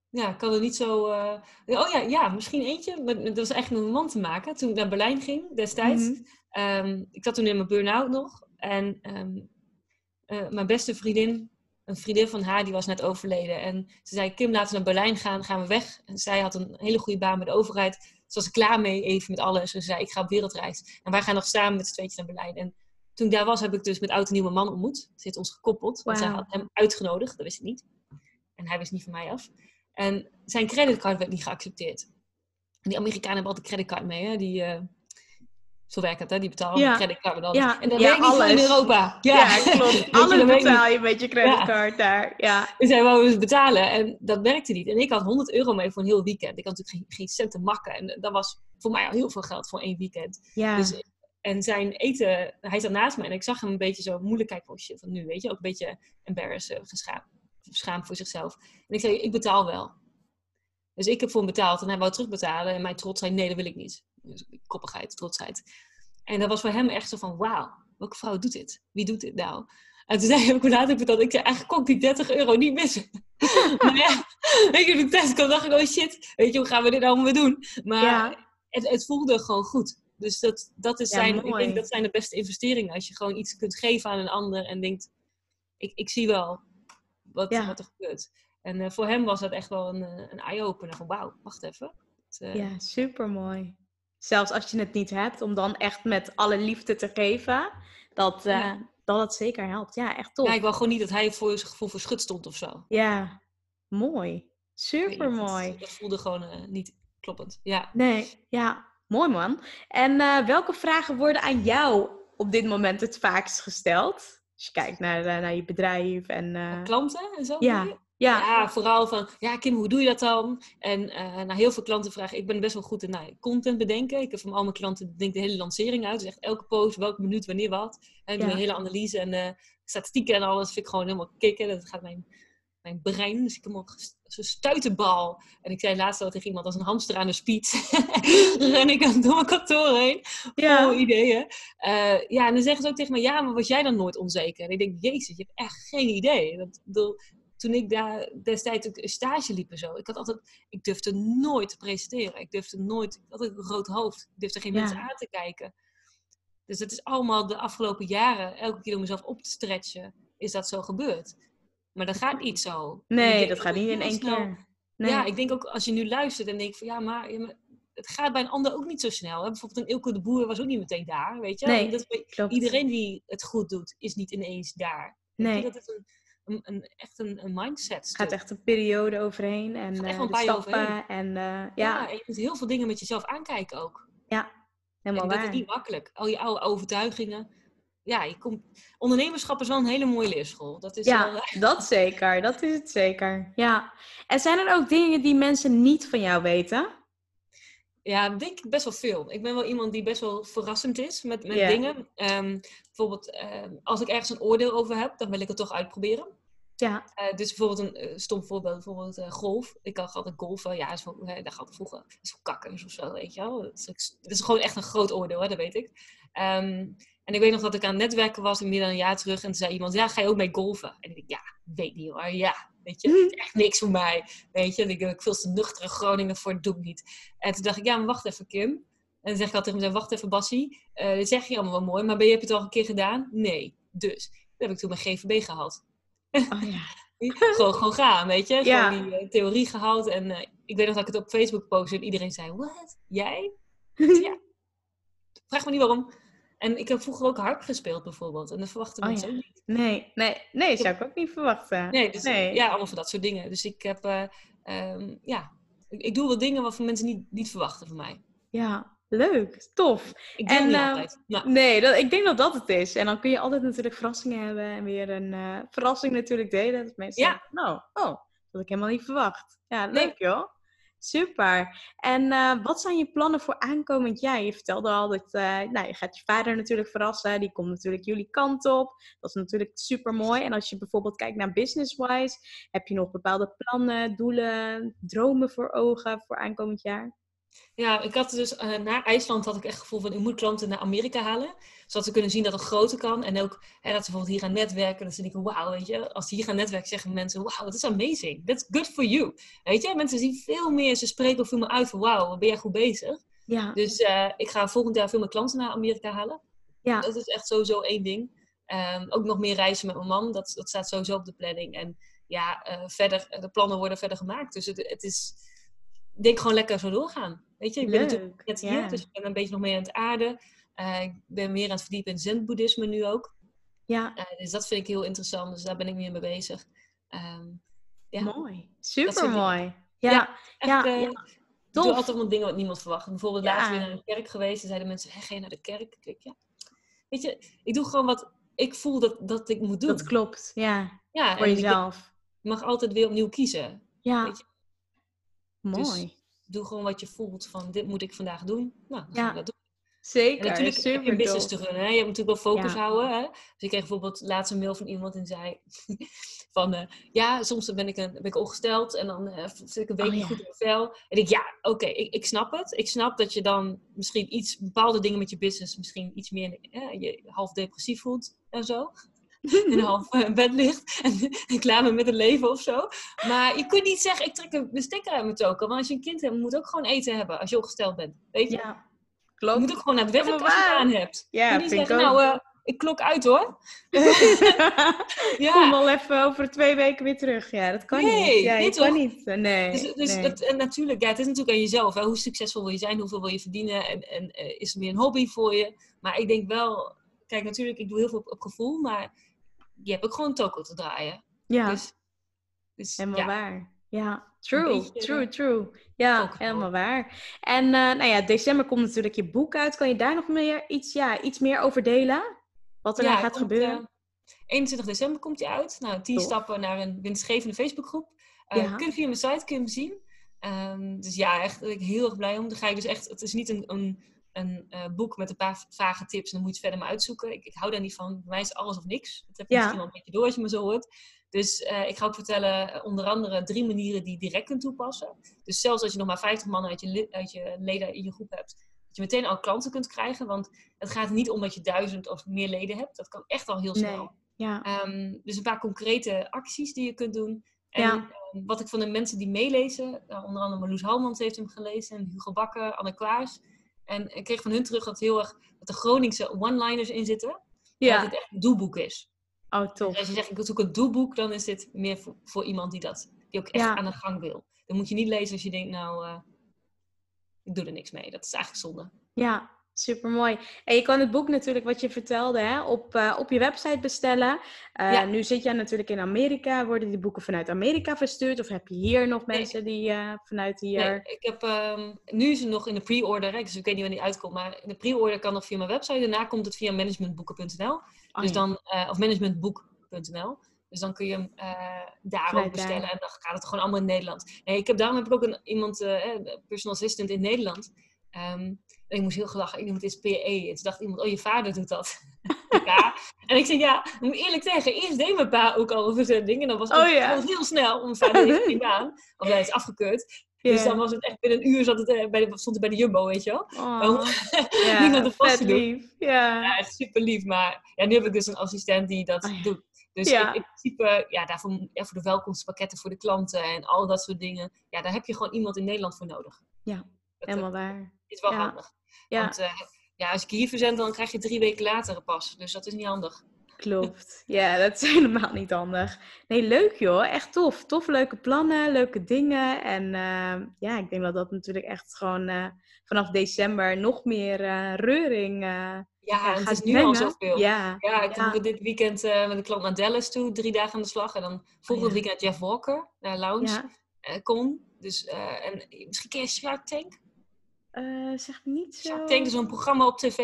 ja, ik kan er niet zo... eh, Oh ja, ja, misschien eentje. Maar dat was eigenlijk met mijn man te maken. Toen ik naar Berlijn ging destijds. Mhm. Ik zat toen in mijn burn-out nog. En eh, mijn beste vriendin, een vriendin van haar, die was net overleden. En ze zei, Kim, laten we naar Berlijn gaan, gaan we weg. En zij had een hele goede baan bij de overheid. Ze was er klaar mee, even met alles. Ze zei, ik ga op wereldreis. En wij gaan nog samen met z'n tweetjes naar Berlijn. En toen ik daar was, heb ik dus met oud en nieuwe man ontmoet. Ze heeft ons gekoppeld, want zij had hem uitgenodigd. Dat wist ik niet. En hij wist niet van mij af. En zijn creditcard werd niet geaccepteerd. En die Amerikanen hebben altijd creditcard mee, hè? Die, eh, zo werkt het, hè? Die betalen Ja. creditcard met alles. Ja, En dat ja, werkt niet in. Europa. Ja, klopt. Alles betaal je met je creditcard daar. Ja. dus hij wou dus betalen en dat werkte niet. En ik had 100 euro mee voor een heel weekend. Ik had natuurlijk geen, geen cent te makken. En dat was voor mij al heel veel geld voor één weekend. Ja. Dus, en zijn eten, hij zat naast me en ik zag hem een beetje zo moeilijk kijken. Oh shit, van nu, weet je. Ook een beetje embarrassed, geschaamd, geschaamd voor zichzelf. En ik zei, ik betaal wel. Dus ik heb voor hem betaald en hij wou terugbetalen. En mijn trots zei, nee, dat wil ik niet. Dus koppigheid, trotsheid. En dat was voor hem echt zo van, wauw, welke vrouw doet dit? Wie doet dit nou? En toen zei hij ook later dat ik zei, eigenlijk kon ik die 30 euro niet missen. maar ja, weet je, toen ik thuis kwam, dacht ik, oh shit, weet je, hoe gaan we dit allemaal weer doen? Maar Ja. het, het voelde gewoon goed. Dus dat, dat is Ja, zijn, ik denk dat zijn de beste investeringen. Als je gewoon iets kunt geven aan een ander en denkt, ik, ik zie wel wat, Ja. wat er gebeurt. En eh, voor hem was dat echt wel een, eh, een eye-opener van, wauw, wacht even. Het, eh, Ja, super mooi. Zelfs als je het niet hebt, om dan echt met alle liefde te geven, dat, eh, Ja. dat het zeker helpt. Ja, echt top. ja, ik wou gewoon niet dat hij voor zijn gevoel verschut stond of zo. Ja, mooi. Ik weet Super niet, dat- voelde gewoon eh, niet kloppend. Ja. Nee, ja, mooi man. En eh, welke vragen worden aan jou op dit moment het vaakst gesteld? Als je kijkt naar, naar je bedrijf en... Klanten en zo? ja? Ja, Ja, vooral van, ja Kim, hoe doe je dat dan? En nou, heel veel klanten vragen, ik ben best wel goed in nou, content bedenken. Ik heb van al mijn klanten denk de hele lancering uit. Dus echt elke post, welke minuut, wanneer wat. En Ja. een hele analyse en eh, statistieken en alles. vind ik gewoon helemaal kicken. Dat gaat mijn, mijn brein. Dus ik heb ges- zo'n stuitenbal. En ik zei laatst al tegen iemand, als een hamster aan de speed. ren ik door mijn kantoor heen. ja. Ideeën. Eh, ja, en dan zeggen ze ook tegen me, ja, maar was jij dan nooit onzeker? En ik denk, jezus, je hebt echt geen idee. Dat, bedoel, toen ik daar destijds ook een stage liep en zo, ik had altijd, ik durfde nooit te presenteren. Ik durfde nooit, ik had een rood hoofd. Ik durfde geen Ja. mensen aan te kijken. Dus het is allemaal de afgelopen jaren, elke keer om mezelf op te stretchen, is dat zo gebeurd. Maar dat gaat niet zo. Nee, dat gaat niet in één keer. Nee. ja, ik denk ook als je nu luistert en denkt van ja, maar, ja, maar het gaat bij een ander ook niet zo snel. Hè? Bijvoorbeeld een Ilke de Boer was ook niet meteen daar, weet je? Nee, dat, iedereen die het goed doet, is niet ineens daar. Nee. Dat een, een, een, echt een, een mindset. Het gaat echt een periode overheen en wel de stappen en eh, ja. ja, en je moet heel veel dingen met jezelf aankijken ook. helemaal en dat waar. is niet makkelijk. Al je oude overtuigingen. Ja, je komt... ondernemerschap is wel een hele mooie leerschool. Dat is Ja, wel, eh, dat zeker. Dat is het zeker. Ja. En zijn er ook dingen die mensen niet van jou weten? Ja, denk ik best wel veel. Ik ben wel iemand die best wel verrassend is met, met dingen. Ehm, bijvoorbeeld, ehm, als ik ergens een oordeel over heb, dan wil ik het toch uitproberen. Ja. Uh, dus bijvoorbeeld een uh, stom voorbeeld, bijvoorbeeld uh, golf. Ik had altijd golfen, ja, is wel, daar gaat vroeger, is wel kakkers of zo, weet je wel. Het is, gewoon echt een groot oordeel, hè, dat weet ik. Um, en ik weet nog dat ik aan het netwerken was, meer dan een jaar terug, en toen zei iemand, ja, ga je ook mee golfen? En ik dacht, ja, weet niet hoor, ja, weet je, is echt niks voor mij, weet je. Ik, ik veel te nuchtere Groningen voor, het doe ik niet. En toen dacht ik, ja, maar wacht even, Kim. En dan zeg ik altijd tegen mezelf, wacht even, Bassie, dit zeg je allemaal wel mooi, maar ben je, heb je het al een keer gedaan? Nee. Dus, dat heb ik toen mijn GVB gehad. Oh, ja. gewoon, gewoon gaan, weet je. Ja. Gewoon die uh, theorie gehaald. En uh, ik weet nog dat ik het op Facebook postte en iedereen zei, wat? Jij? ja. Vraag me niet waarom. En ik heb vroeger ook harp gespeeld bijvoorbeeld. En dat verwachten Oh, mensen ja. ook niet. Nee, nee, nee, zou ik ook niet verwachten. Nee, dus Nee. ja, allemaal van dat soort dingen. Dus ik heb, eh, ehm, ja, ik, ik doe wel dingen waarvan mensen niet, niet verwachten van mij. Ja, leuk, tof. Ik doe En, het niet eh, altijd. Nou, Nee, dat, ik denk dat dat het is. En dan kun je altijd natuurlijk verrassingen hebben en weer een eh, verrassing natuurlijk delen. Dat mensen Ja. zeggen, nou, oh, dat had ik helemaal niet verwacht. Ja, Nee. leuk joh. Super. En eh, wat zijn je plannen voor aankomend jaar? Je vertelde al dat eh, nou, je gaat je vader natuurlijk verrassen. Die komt natuurlijk jullie kant op. Dat is natuurlijk super mooi. En als je bijvoorbeeld kijkt naar business-wise, heb je nog bepaalde plannen, doelen, dromen voor ogen voor aankomend jaar? Ja, ik had dus eh, na IJsland had ik echt het gevoel van ik moet klanten naar Amerika halen. Zodat ze kunnen zien dat het groter kan. En ook hè, dat ze bijvoorbeeld hier gaan netwerken. Dat ze denken, wauw, weet je. Als ze hier gaan netwerken zeggen mensen, wauw, dat is amazing. That's good for you. Weet je, mensen zien veel meer, ze spreken ook veel meer uit van wauw, wat ben jij goed bezig. Ja, Dus eh, ik ga volgend jaar veel meer klanten naar Amerika halen. ja, Dat is echt sowieso één ding. Ehm, ook nog meer reizen met mijn man. Dat, dat staat sowieso op de planning. En ja, eh, verder, de plannen worden verder gemaakt. Dus het, het is, ik denk gewoon lekker zo doorgaan. Weet je, ik ben natuurlijk net hier, Ja. dus ik ben een beetje nog mee aan het aarden. Eh, ik ben meer aan het verdiepen in zen-boeddhisme nu ook. ja, Eh, dus dat vind ik heel interessant. Dus daar ben ik meer mee bezig. Ehm, ja, mooi. Super mooi. Ja, Ja, echt, ja, eh, ja. ik doe altijd wat dingen wat niemand verwacht. Bijvoorbeeld laatst weer naar een kerk geweest. En zeiden mensen, "Hé, ga je naar de kerk? Ik denk, ja. Weet je, ik doe gewoon wat ik voel dat, dat ik moet doen. Dat klopt, ja. Ja, Voor jezelf. mag altijd weer opnieuw kiezen. Ja. Je, Mooi. Doe gewoon wat je voelt van, dit moet ik vandaag doen. Nou, dan Ja. dat doen. Zeker. En natuurlijk heb je een business te runnen. Hè? Je moet natuurlijk wel focus Ja. houden. Hè? Dus ik kreeg bijvoorbeeld laatst een mail van iemand en zei van... eh, ja, soms ben ik, een, ben ik ongesteld en dan eh, zit ik een week Oh, niet ja. goed in mijn vel. En ik, ja, oké, ik, ik snap het. Ik snap dat je dan misschien iets, bepaalde dingen met je business misschien iets meer je half depressief voelt en zo. En half eh, bed ligt en, klaar bent met het leven of zo. Maar je kunt niet zeggen, ik trek een- de stekker uit mijn token. Want als je een kind hebt, moet ook gewoon eten hebben als je ongesteld bent. Weet je? Ja, Je moet klopt. ook gewoon naar het werk als je aan hebt. Ja, je niet zeggen, ook. nou, eh, ik klok uit hoor. Kom Ja, al even over twee weken weer terug. Ja, dat kan Nee, niet. Ja, nee, kan niet. Eh, Nee. dus, dus nee. en natuurlijk, ja, het is natuurlijk aan jezelf. Hè? Hoe succesvol wil je zijn? Hoeveel wil je verdienen? En, en is het meer een hobby voor je? Maar ik denk wel, kijk, natuurlijk, ik doe heel veel op, op gevoel, maar je hebt ook gewoon toko te draaien. ja, Dus, dus helemaal ja, waar. Ja, true, beetje, true, true. Ja, helemaal waar. En eh, nou ja, december komt natuurlijk je boek uit. Kan je daar nog meer iets, ja, iets meer over delen? Wat er Ja, dan het gaat komt, gebeuren? eh, 21 december komt hij uit. Nou, 10 Tof. stappen naar een winstgevende Facebookgroep. Eh Ja. Kun je via mijn site kun je hem zien. Ehm, dus ja, echt ik heel erg blij om. Dan ga ik dus echt, het is niet een, een, een eh, boek met een paar vage tips en dan moet je het verder maar uitzoeken. Ik, ik hou daar niet van. Bij mij is alles of niks. Dat heb je Ja. misschien wel een beetje door als je me zo hoort. Dus eh, ik ga ook vertellen, eh, onder andere drie manieren die je direct kunt toepassen. Dus zelfs als je nog maar 50 man uit je, uit je leden in je groep hebt, dat je meteen al klanten kunt krijgen. Want het gaat niet om dat je duizend of meer leden hebt. Dat kan echt al heel snel. Nee. Ja, Ehm, dus een paar concrete acties die je kunt doen. En Ja. ehm, wat ik van de mensen die meelezen, nou, onder andere Marloes Halmans heeft hem gelezen, en Hugo Bakker, Anne Klaars. En ik kreeg van hun terug dat heel erg dat de Groningse one-liners in zitten. Dat ja. het echt een doelboek is. Oh, Dus tof. als je zegt, ik zoek een doelboek, dan is dit meer voor, voor iemand die dat die ook echt Ja. aan de gang wil. Dan moet je niet lezen als je denkt, nou, eh, ik doe er niks mee. Dat is eigenlijk zonde. Ja, super mooi. En je kan het boek natuurlijk, wat je vertelde, hè, op, eh, op je website bestellen. Eh, Ja. Nu zit jij natuurlijk in Amerika. Worden die boeken vanuit Amerika verstuurd? Of heb je hier nog Nee. mensen die eh, vanuit hier... Nee, ik heb, ehm, nu is het nog in de pre-order, hè, dus ik weet niet wanneer die uitkomt, maar in de pre-order kan nog via mijn website. Daarna komt het via managementboeken.nl. Oh, dus dan, of managementboek.nl. Dus dan kun je hem eh, daar ook bestellen en dan gaat het gewoon allemaal in Nederland. Nee, ik heb, daarom heb ik ook een, iemand, personal assistant in Nederland. Ehm, en ik moest heel gelachen. Iemand is PE. En toen dacht iemand, oh, je vader doet dat. ja. En ik zei, ja, ik moet eerlijk zeggen, eerst deed mijn pa ook al een verzending. En dan was het Oh, ja. was heel snel, mijn vader heeft geen baan. Of hij is afgekeurd. Dus dan was het echt binnen een uur zat het, eh, bij de, stond het bij de Jumbo, weet je wel. Oh, de vaste vet doen. lief. Ja. Ja, echt super lief. Maar ja, nu heb ik dus een assistent die dat Oh ja. doet. Dus in, in principe, ja, daarvoor, ja, voor de welkomstpakketten voor de klanten en al dat soort dingen. Ja, daar heb je gewoon iemand in Nederland voor nodig. Ja, Dat, eh, Helemaal waar. Is wel Ja. handig. Ja, Want eh, ja, als ik hier verzend, dan krijg je drie weken later pas. Dus dat is niet handig. klopt. Ja, dat is helemaal niet handig. Nee, leuk joh. Echt tof. Tof, leuke plannen, leuke dingen. En eh, ja, ik denk dat dat natuurlijk echt gewoon eh, vanaf december nog meer reuring Ja, het gaat is nu al zoveel. Ja, Ja, ik Ja. dit weekend met een klant naar Dallas toe, drie dagen aan de slag. En dan volgend Oh ja. weekend Jeff Walker, naar Lounge, ja. kon. Dus, en misschien ken je Shark Tank? Eh, zeg niet zo. Shark Tank is zo'n programma op tv.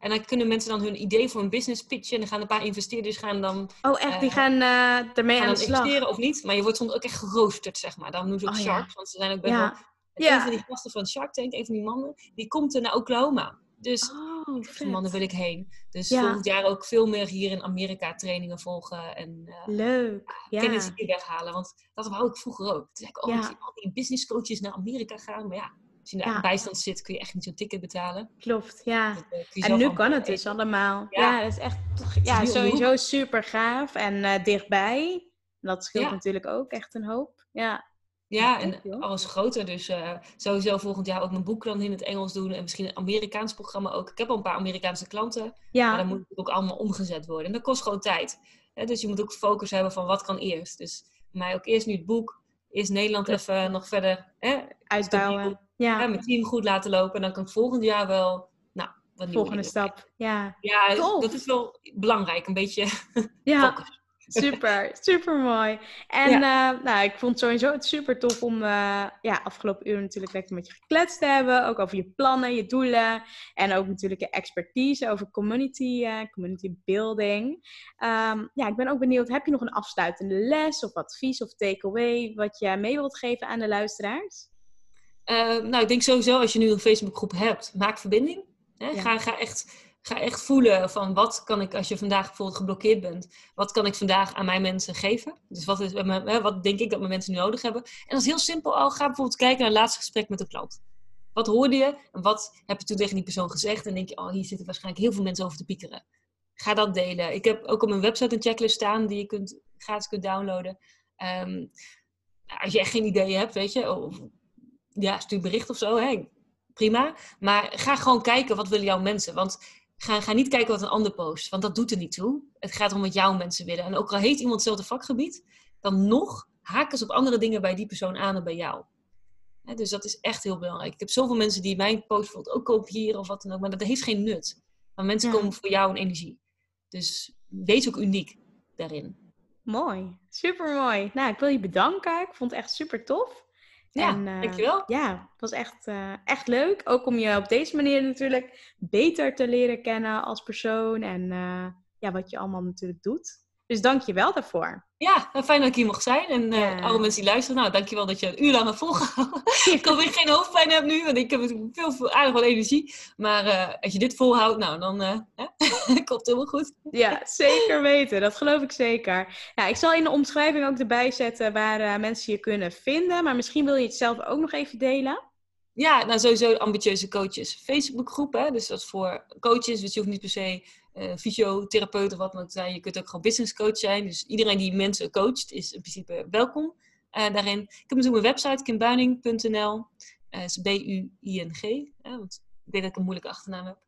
En dan kunnen mensen dan hun idee voor een business pitchen. En dan gaan een paar investeerders gaan dan, Oh, echt? Die eh, gaan eh ermee gaan aan dan de slag. investeren of niet. Maar je wordt soms ook echt geroosterd, zeg maar. Daarom noemen ze ook Oh ja. sharks. Want ze zijn ook best Ja. wel... En Ja. een van die gasten van Shark Tank, een van die mannen, die komt er naar Oklahoma. Dus Oh, die mannen wil ik heen. Dus volgend jaar ook veel meer hier in Amerika trainingen volgen. En Leuk. Ja. kennis hier weghalen. Want dat wou ik vroeger ook. Toen zei ik, oh, ik zie al die business coaches naar Amerika gaan. Maar ja, als je Ja. aan bijstand zit, kun je echt niet zo'n ticket betalen. Klopt, ja. Dat, eh, En nu kan het dus allemaal. Ja, Ja. dat is echt is ja, de hoek. sowieso super gaaf en eh, dichtbij. Dat scheelt Ja. natuurlijk ook echt een hoop. Ja, Ja, en alles groter. Dus eh, sowieso volgend jaar ook mijn boek dan in het Engels doen. En misschien een Amerikaans programma ook. Ik heb al een paar Amerikaanse klanten. Maar ja, dan moet het ook allemaal omgezet worden. En dat kost gewoon tijd. Hè, dus je moet ook focus hebben van wat kan eerst. Dus mij ook eerst nu het boek. Eerst Nederland even nog verder hè, uitbouwen. Ja, mijn team goed laten lopen. En dan kan ik volgend jaar wel nou, wat volgende stap. Ja, Ja, Tof. dat is wel belangrijk. Een beetje ja focus. super, super mooi. En eh, nou, ik vond het sowieso het super tof om eh, ja, afgelopen uur natuurlijk lekker met je gekletst te hebben. Ook over je plannen, je doelen. En ook natuurlijk je expertise over community, eh, community building. Ehm, ja, ik ben ook benieuwd, heb je nog een afsluitende les of advies of takeaway wat je mee wilt geven aan de luisteraars? Eh, nou, ik denk sowieso als je nu een Facebookgroep hebt, maak verbinding. Hè? Ja. Ga, ga, echt, ga echt voelen van wat kan ik, als je vandaag bijvoorbeeld geblokkeerd bent, wat kan ik vandaag aan mijn mensen geven? Dus wat, is, hè, wat denk ik dat mijn mensen nu nodig hebben? En dat is heel simpel al. Ga bijvoorbeeld kijken naar het laatste gesprek met de klant. Wat hoorde je en wat heb je toen tegen die persoon gezegd? En denk je, oh, hier zitten waarschijnlijk heel veel mensen over te piekeren. Ga dat delen. Ik heb ook op mijn website een checklist staan die je kunt, gratis kunt downloaden. Ehm, als je echt geen idee hebt, weet je, of ja, stuur bericht of zo, hè. prima. Maar ga gewoon kijken wat willen jouw mensen. Want ga, ga niet kijken wat een ander post, want dat doet er niet toe. Het gaat om wat jouw mensen willen. En ook al heeft iemand hetzelfde vakgebied, dan nog haken ze op andere dingen bij die persoon aan dan bij jou. Dus dat is echt heel belangrijk. Ik heb zoveel mensen die mijn post bijvoorbeeld ook kopiëren of wat dan ook, maar dat heeft geen nut. Maar mensen Ja. komen voor jou in energie. Dus wees ook uniek daarin. Mooi, super mooi. Nou, ik wil je bedanken. Ik vond het echt super tof. Ja, En, eh, dankjewel. Ja, het was echt, eh, echt leuk. Ook om je op deze manier natuurlijk beter te leren kennen als persoon. En eh, ja, wat je allemaal natuurlijk doet. Dus dank je wel daarvoor. Ja, nou, fijn dat ik hier mocht zijn. En eh, Ja. alle mensen die luisteren, nou, dankjewel dat je een uur lang hebt volgehouden. ik hoop dat je geen hoofdpijn hebt nu, want ik heb veel, veel aardig wat energie. Maar eh, als je dit volhoudt, nou, dan eh, hè, komt het helemaal goed. Ja, zeker weten. Dat geloof ik zeker. Ja, ik zal in de omschrijving ook erbij zetten waar eh, mensen je kunnen vinden. Maar misschien wil je het zelf ook nog even delen. Ja, nou sowieso ambitieuze coaches Facebookgroep. Hè? Dus dat is voor coaches. Dus je hoeft niet per se eh fysiotherapeut of wat dan ook zijn. Je kunt ook gewoon business coach zijn. Dus iedereen die mensen coacht is in principe welkom eh, daarin. Ik heb natuurlijk mijn website kimbuining.nl. Eh is B-U-I-N-G. want ik weet dat ik een moeilijke achternaam heb.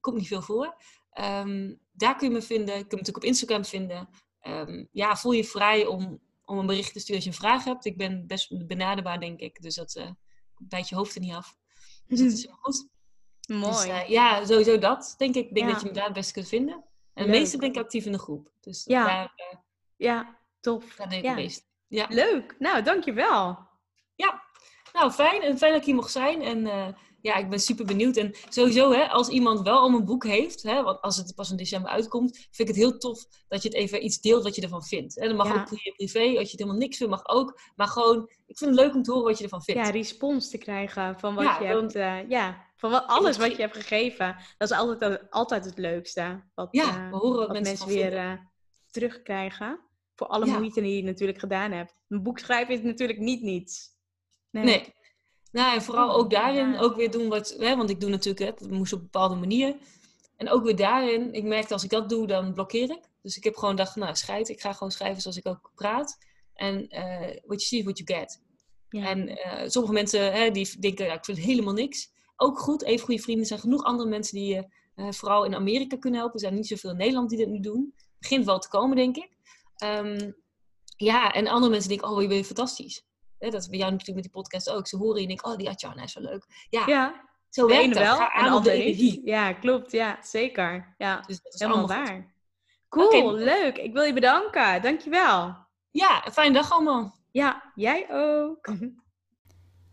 Komt niet veel voor. Ehm, daar kun je me vinden. Je kunt me natuurlijk op Instagram vinden. Ehm, ja, voel je vrij om, om een bericht te sturen als je een vraag hebt. Ik ben best benaderbaar, denk ik. Dus dat bijt je hoofd er niet af. Dus dat is helemaal goed. Mooi. Dus, eh, ja, sowieso dat, denk ik. Ik denk Ja. dat je me daar het beste kunt vinden. En het Leuk. meeste ben ik actief in de groep. Dus Ja. daar, eh, Ja, tof. daar denk ik Ja. meest. Ja. Leuk. Nou, dankjewel. ja, nou fijn. En fijn dat ik hier mocht zijn. En eh, ja, ik ben super benieuwd. En sowieso, hè, als iemand wel al een boek heeft, hè, want als het pas in december uitkomt, vind ik het heel tof dat je het even iets deelt wat je ervan vindt. Hè. Dat mag ook privé, als je het helemaal niks vindt, mag ook. Maar gewoon, ik vind het leuk om te horen wat je ervan vindt. Ja, respons te krijgen van wat je hebt, uh, ja, van wat, alles wat je hebt gegeven. Dat is altijd, altijd het leukste. Wat, ja, uh, we horen wat, mensen, weer uh, terugkrijgen. Voor alle moeite die je natuurlijk gedaan hebt. Een boek schrijven is natuurlijk niet niets. Nee. nee. Nou, en vooral ook daarin ook weer doen wat... Hè, want ik doe natuurlijk, het moest op een bepaalde manier. En ook weer daarin, ik merkte als ik dat doe, dan blokkeer ik. Dus ik heb gewoon gedacht, nou, scheid. Ik ga gewoon schrijven zoals ik ook praat. En uh, what you see, what you get. Ja. En sommige mensen hè, die denken, ja, ik vind helemaal niks. Ook goed, even goede vrienden. Er zijn genoeg andere mensen die je uh, vooral in Amerika kunnen helpen. Er zijn niet zoveel in Nederland die dat nu doen. Het begint wel te komen, denk ik. Um, ja, en andere mensen denken, oh, je bent fantastisch. Hè, dat is bij jou natuurlijk met die podcast ook. Ze horen je en denken, oh, die Atjana is zo leuk. Ja, ja. zo werkt dat. wel en de energie. Ja, klopt. Ja, zeker. Ja, dus dat is helemaal waar. Cool, leuk. Ik wil je bedanken. Dankjewel. Ja, een fijne dag allemaal. Ja, jij ook.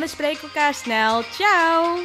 we spreken elkaar snel. Ciao!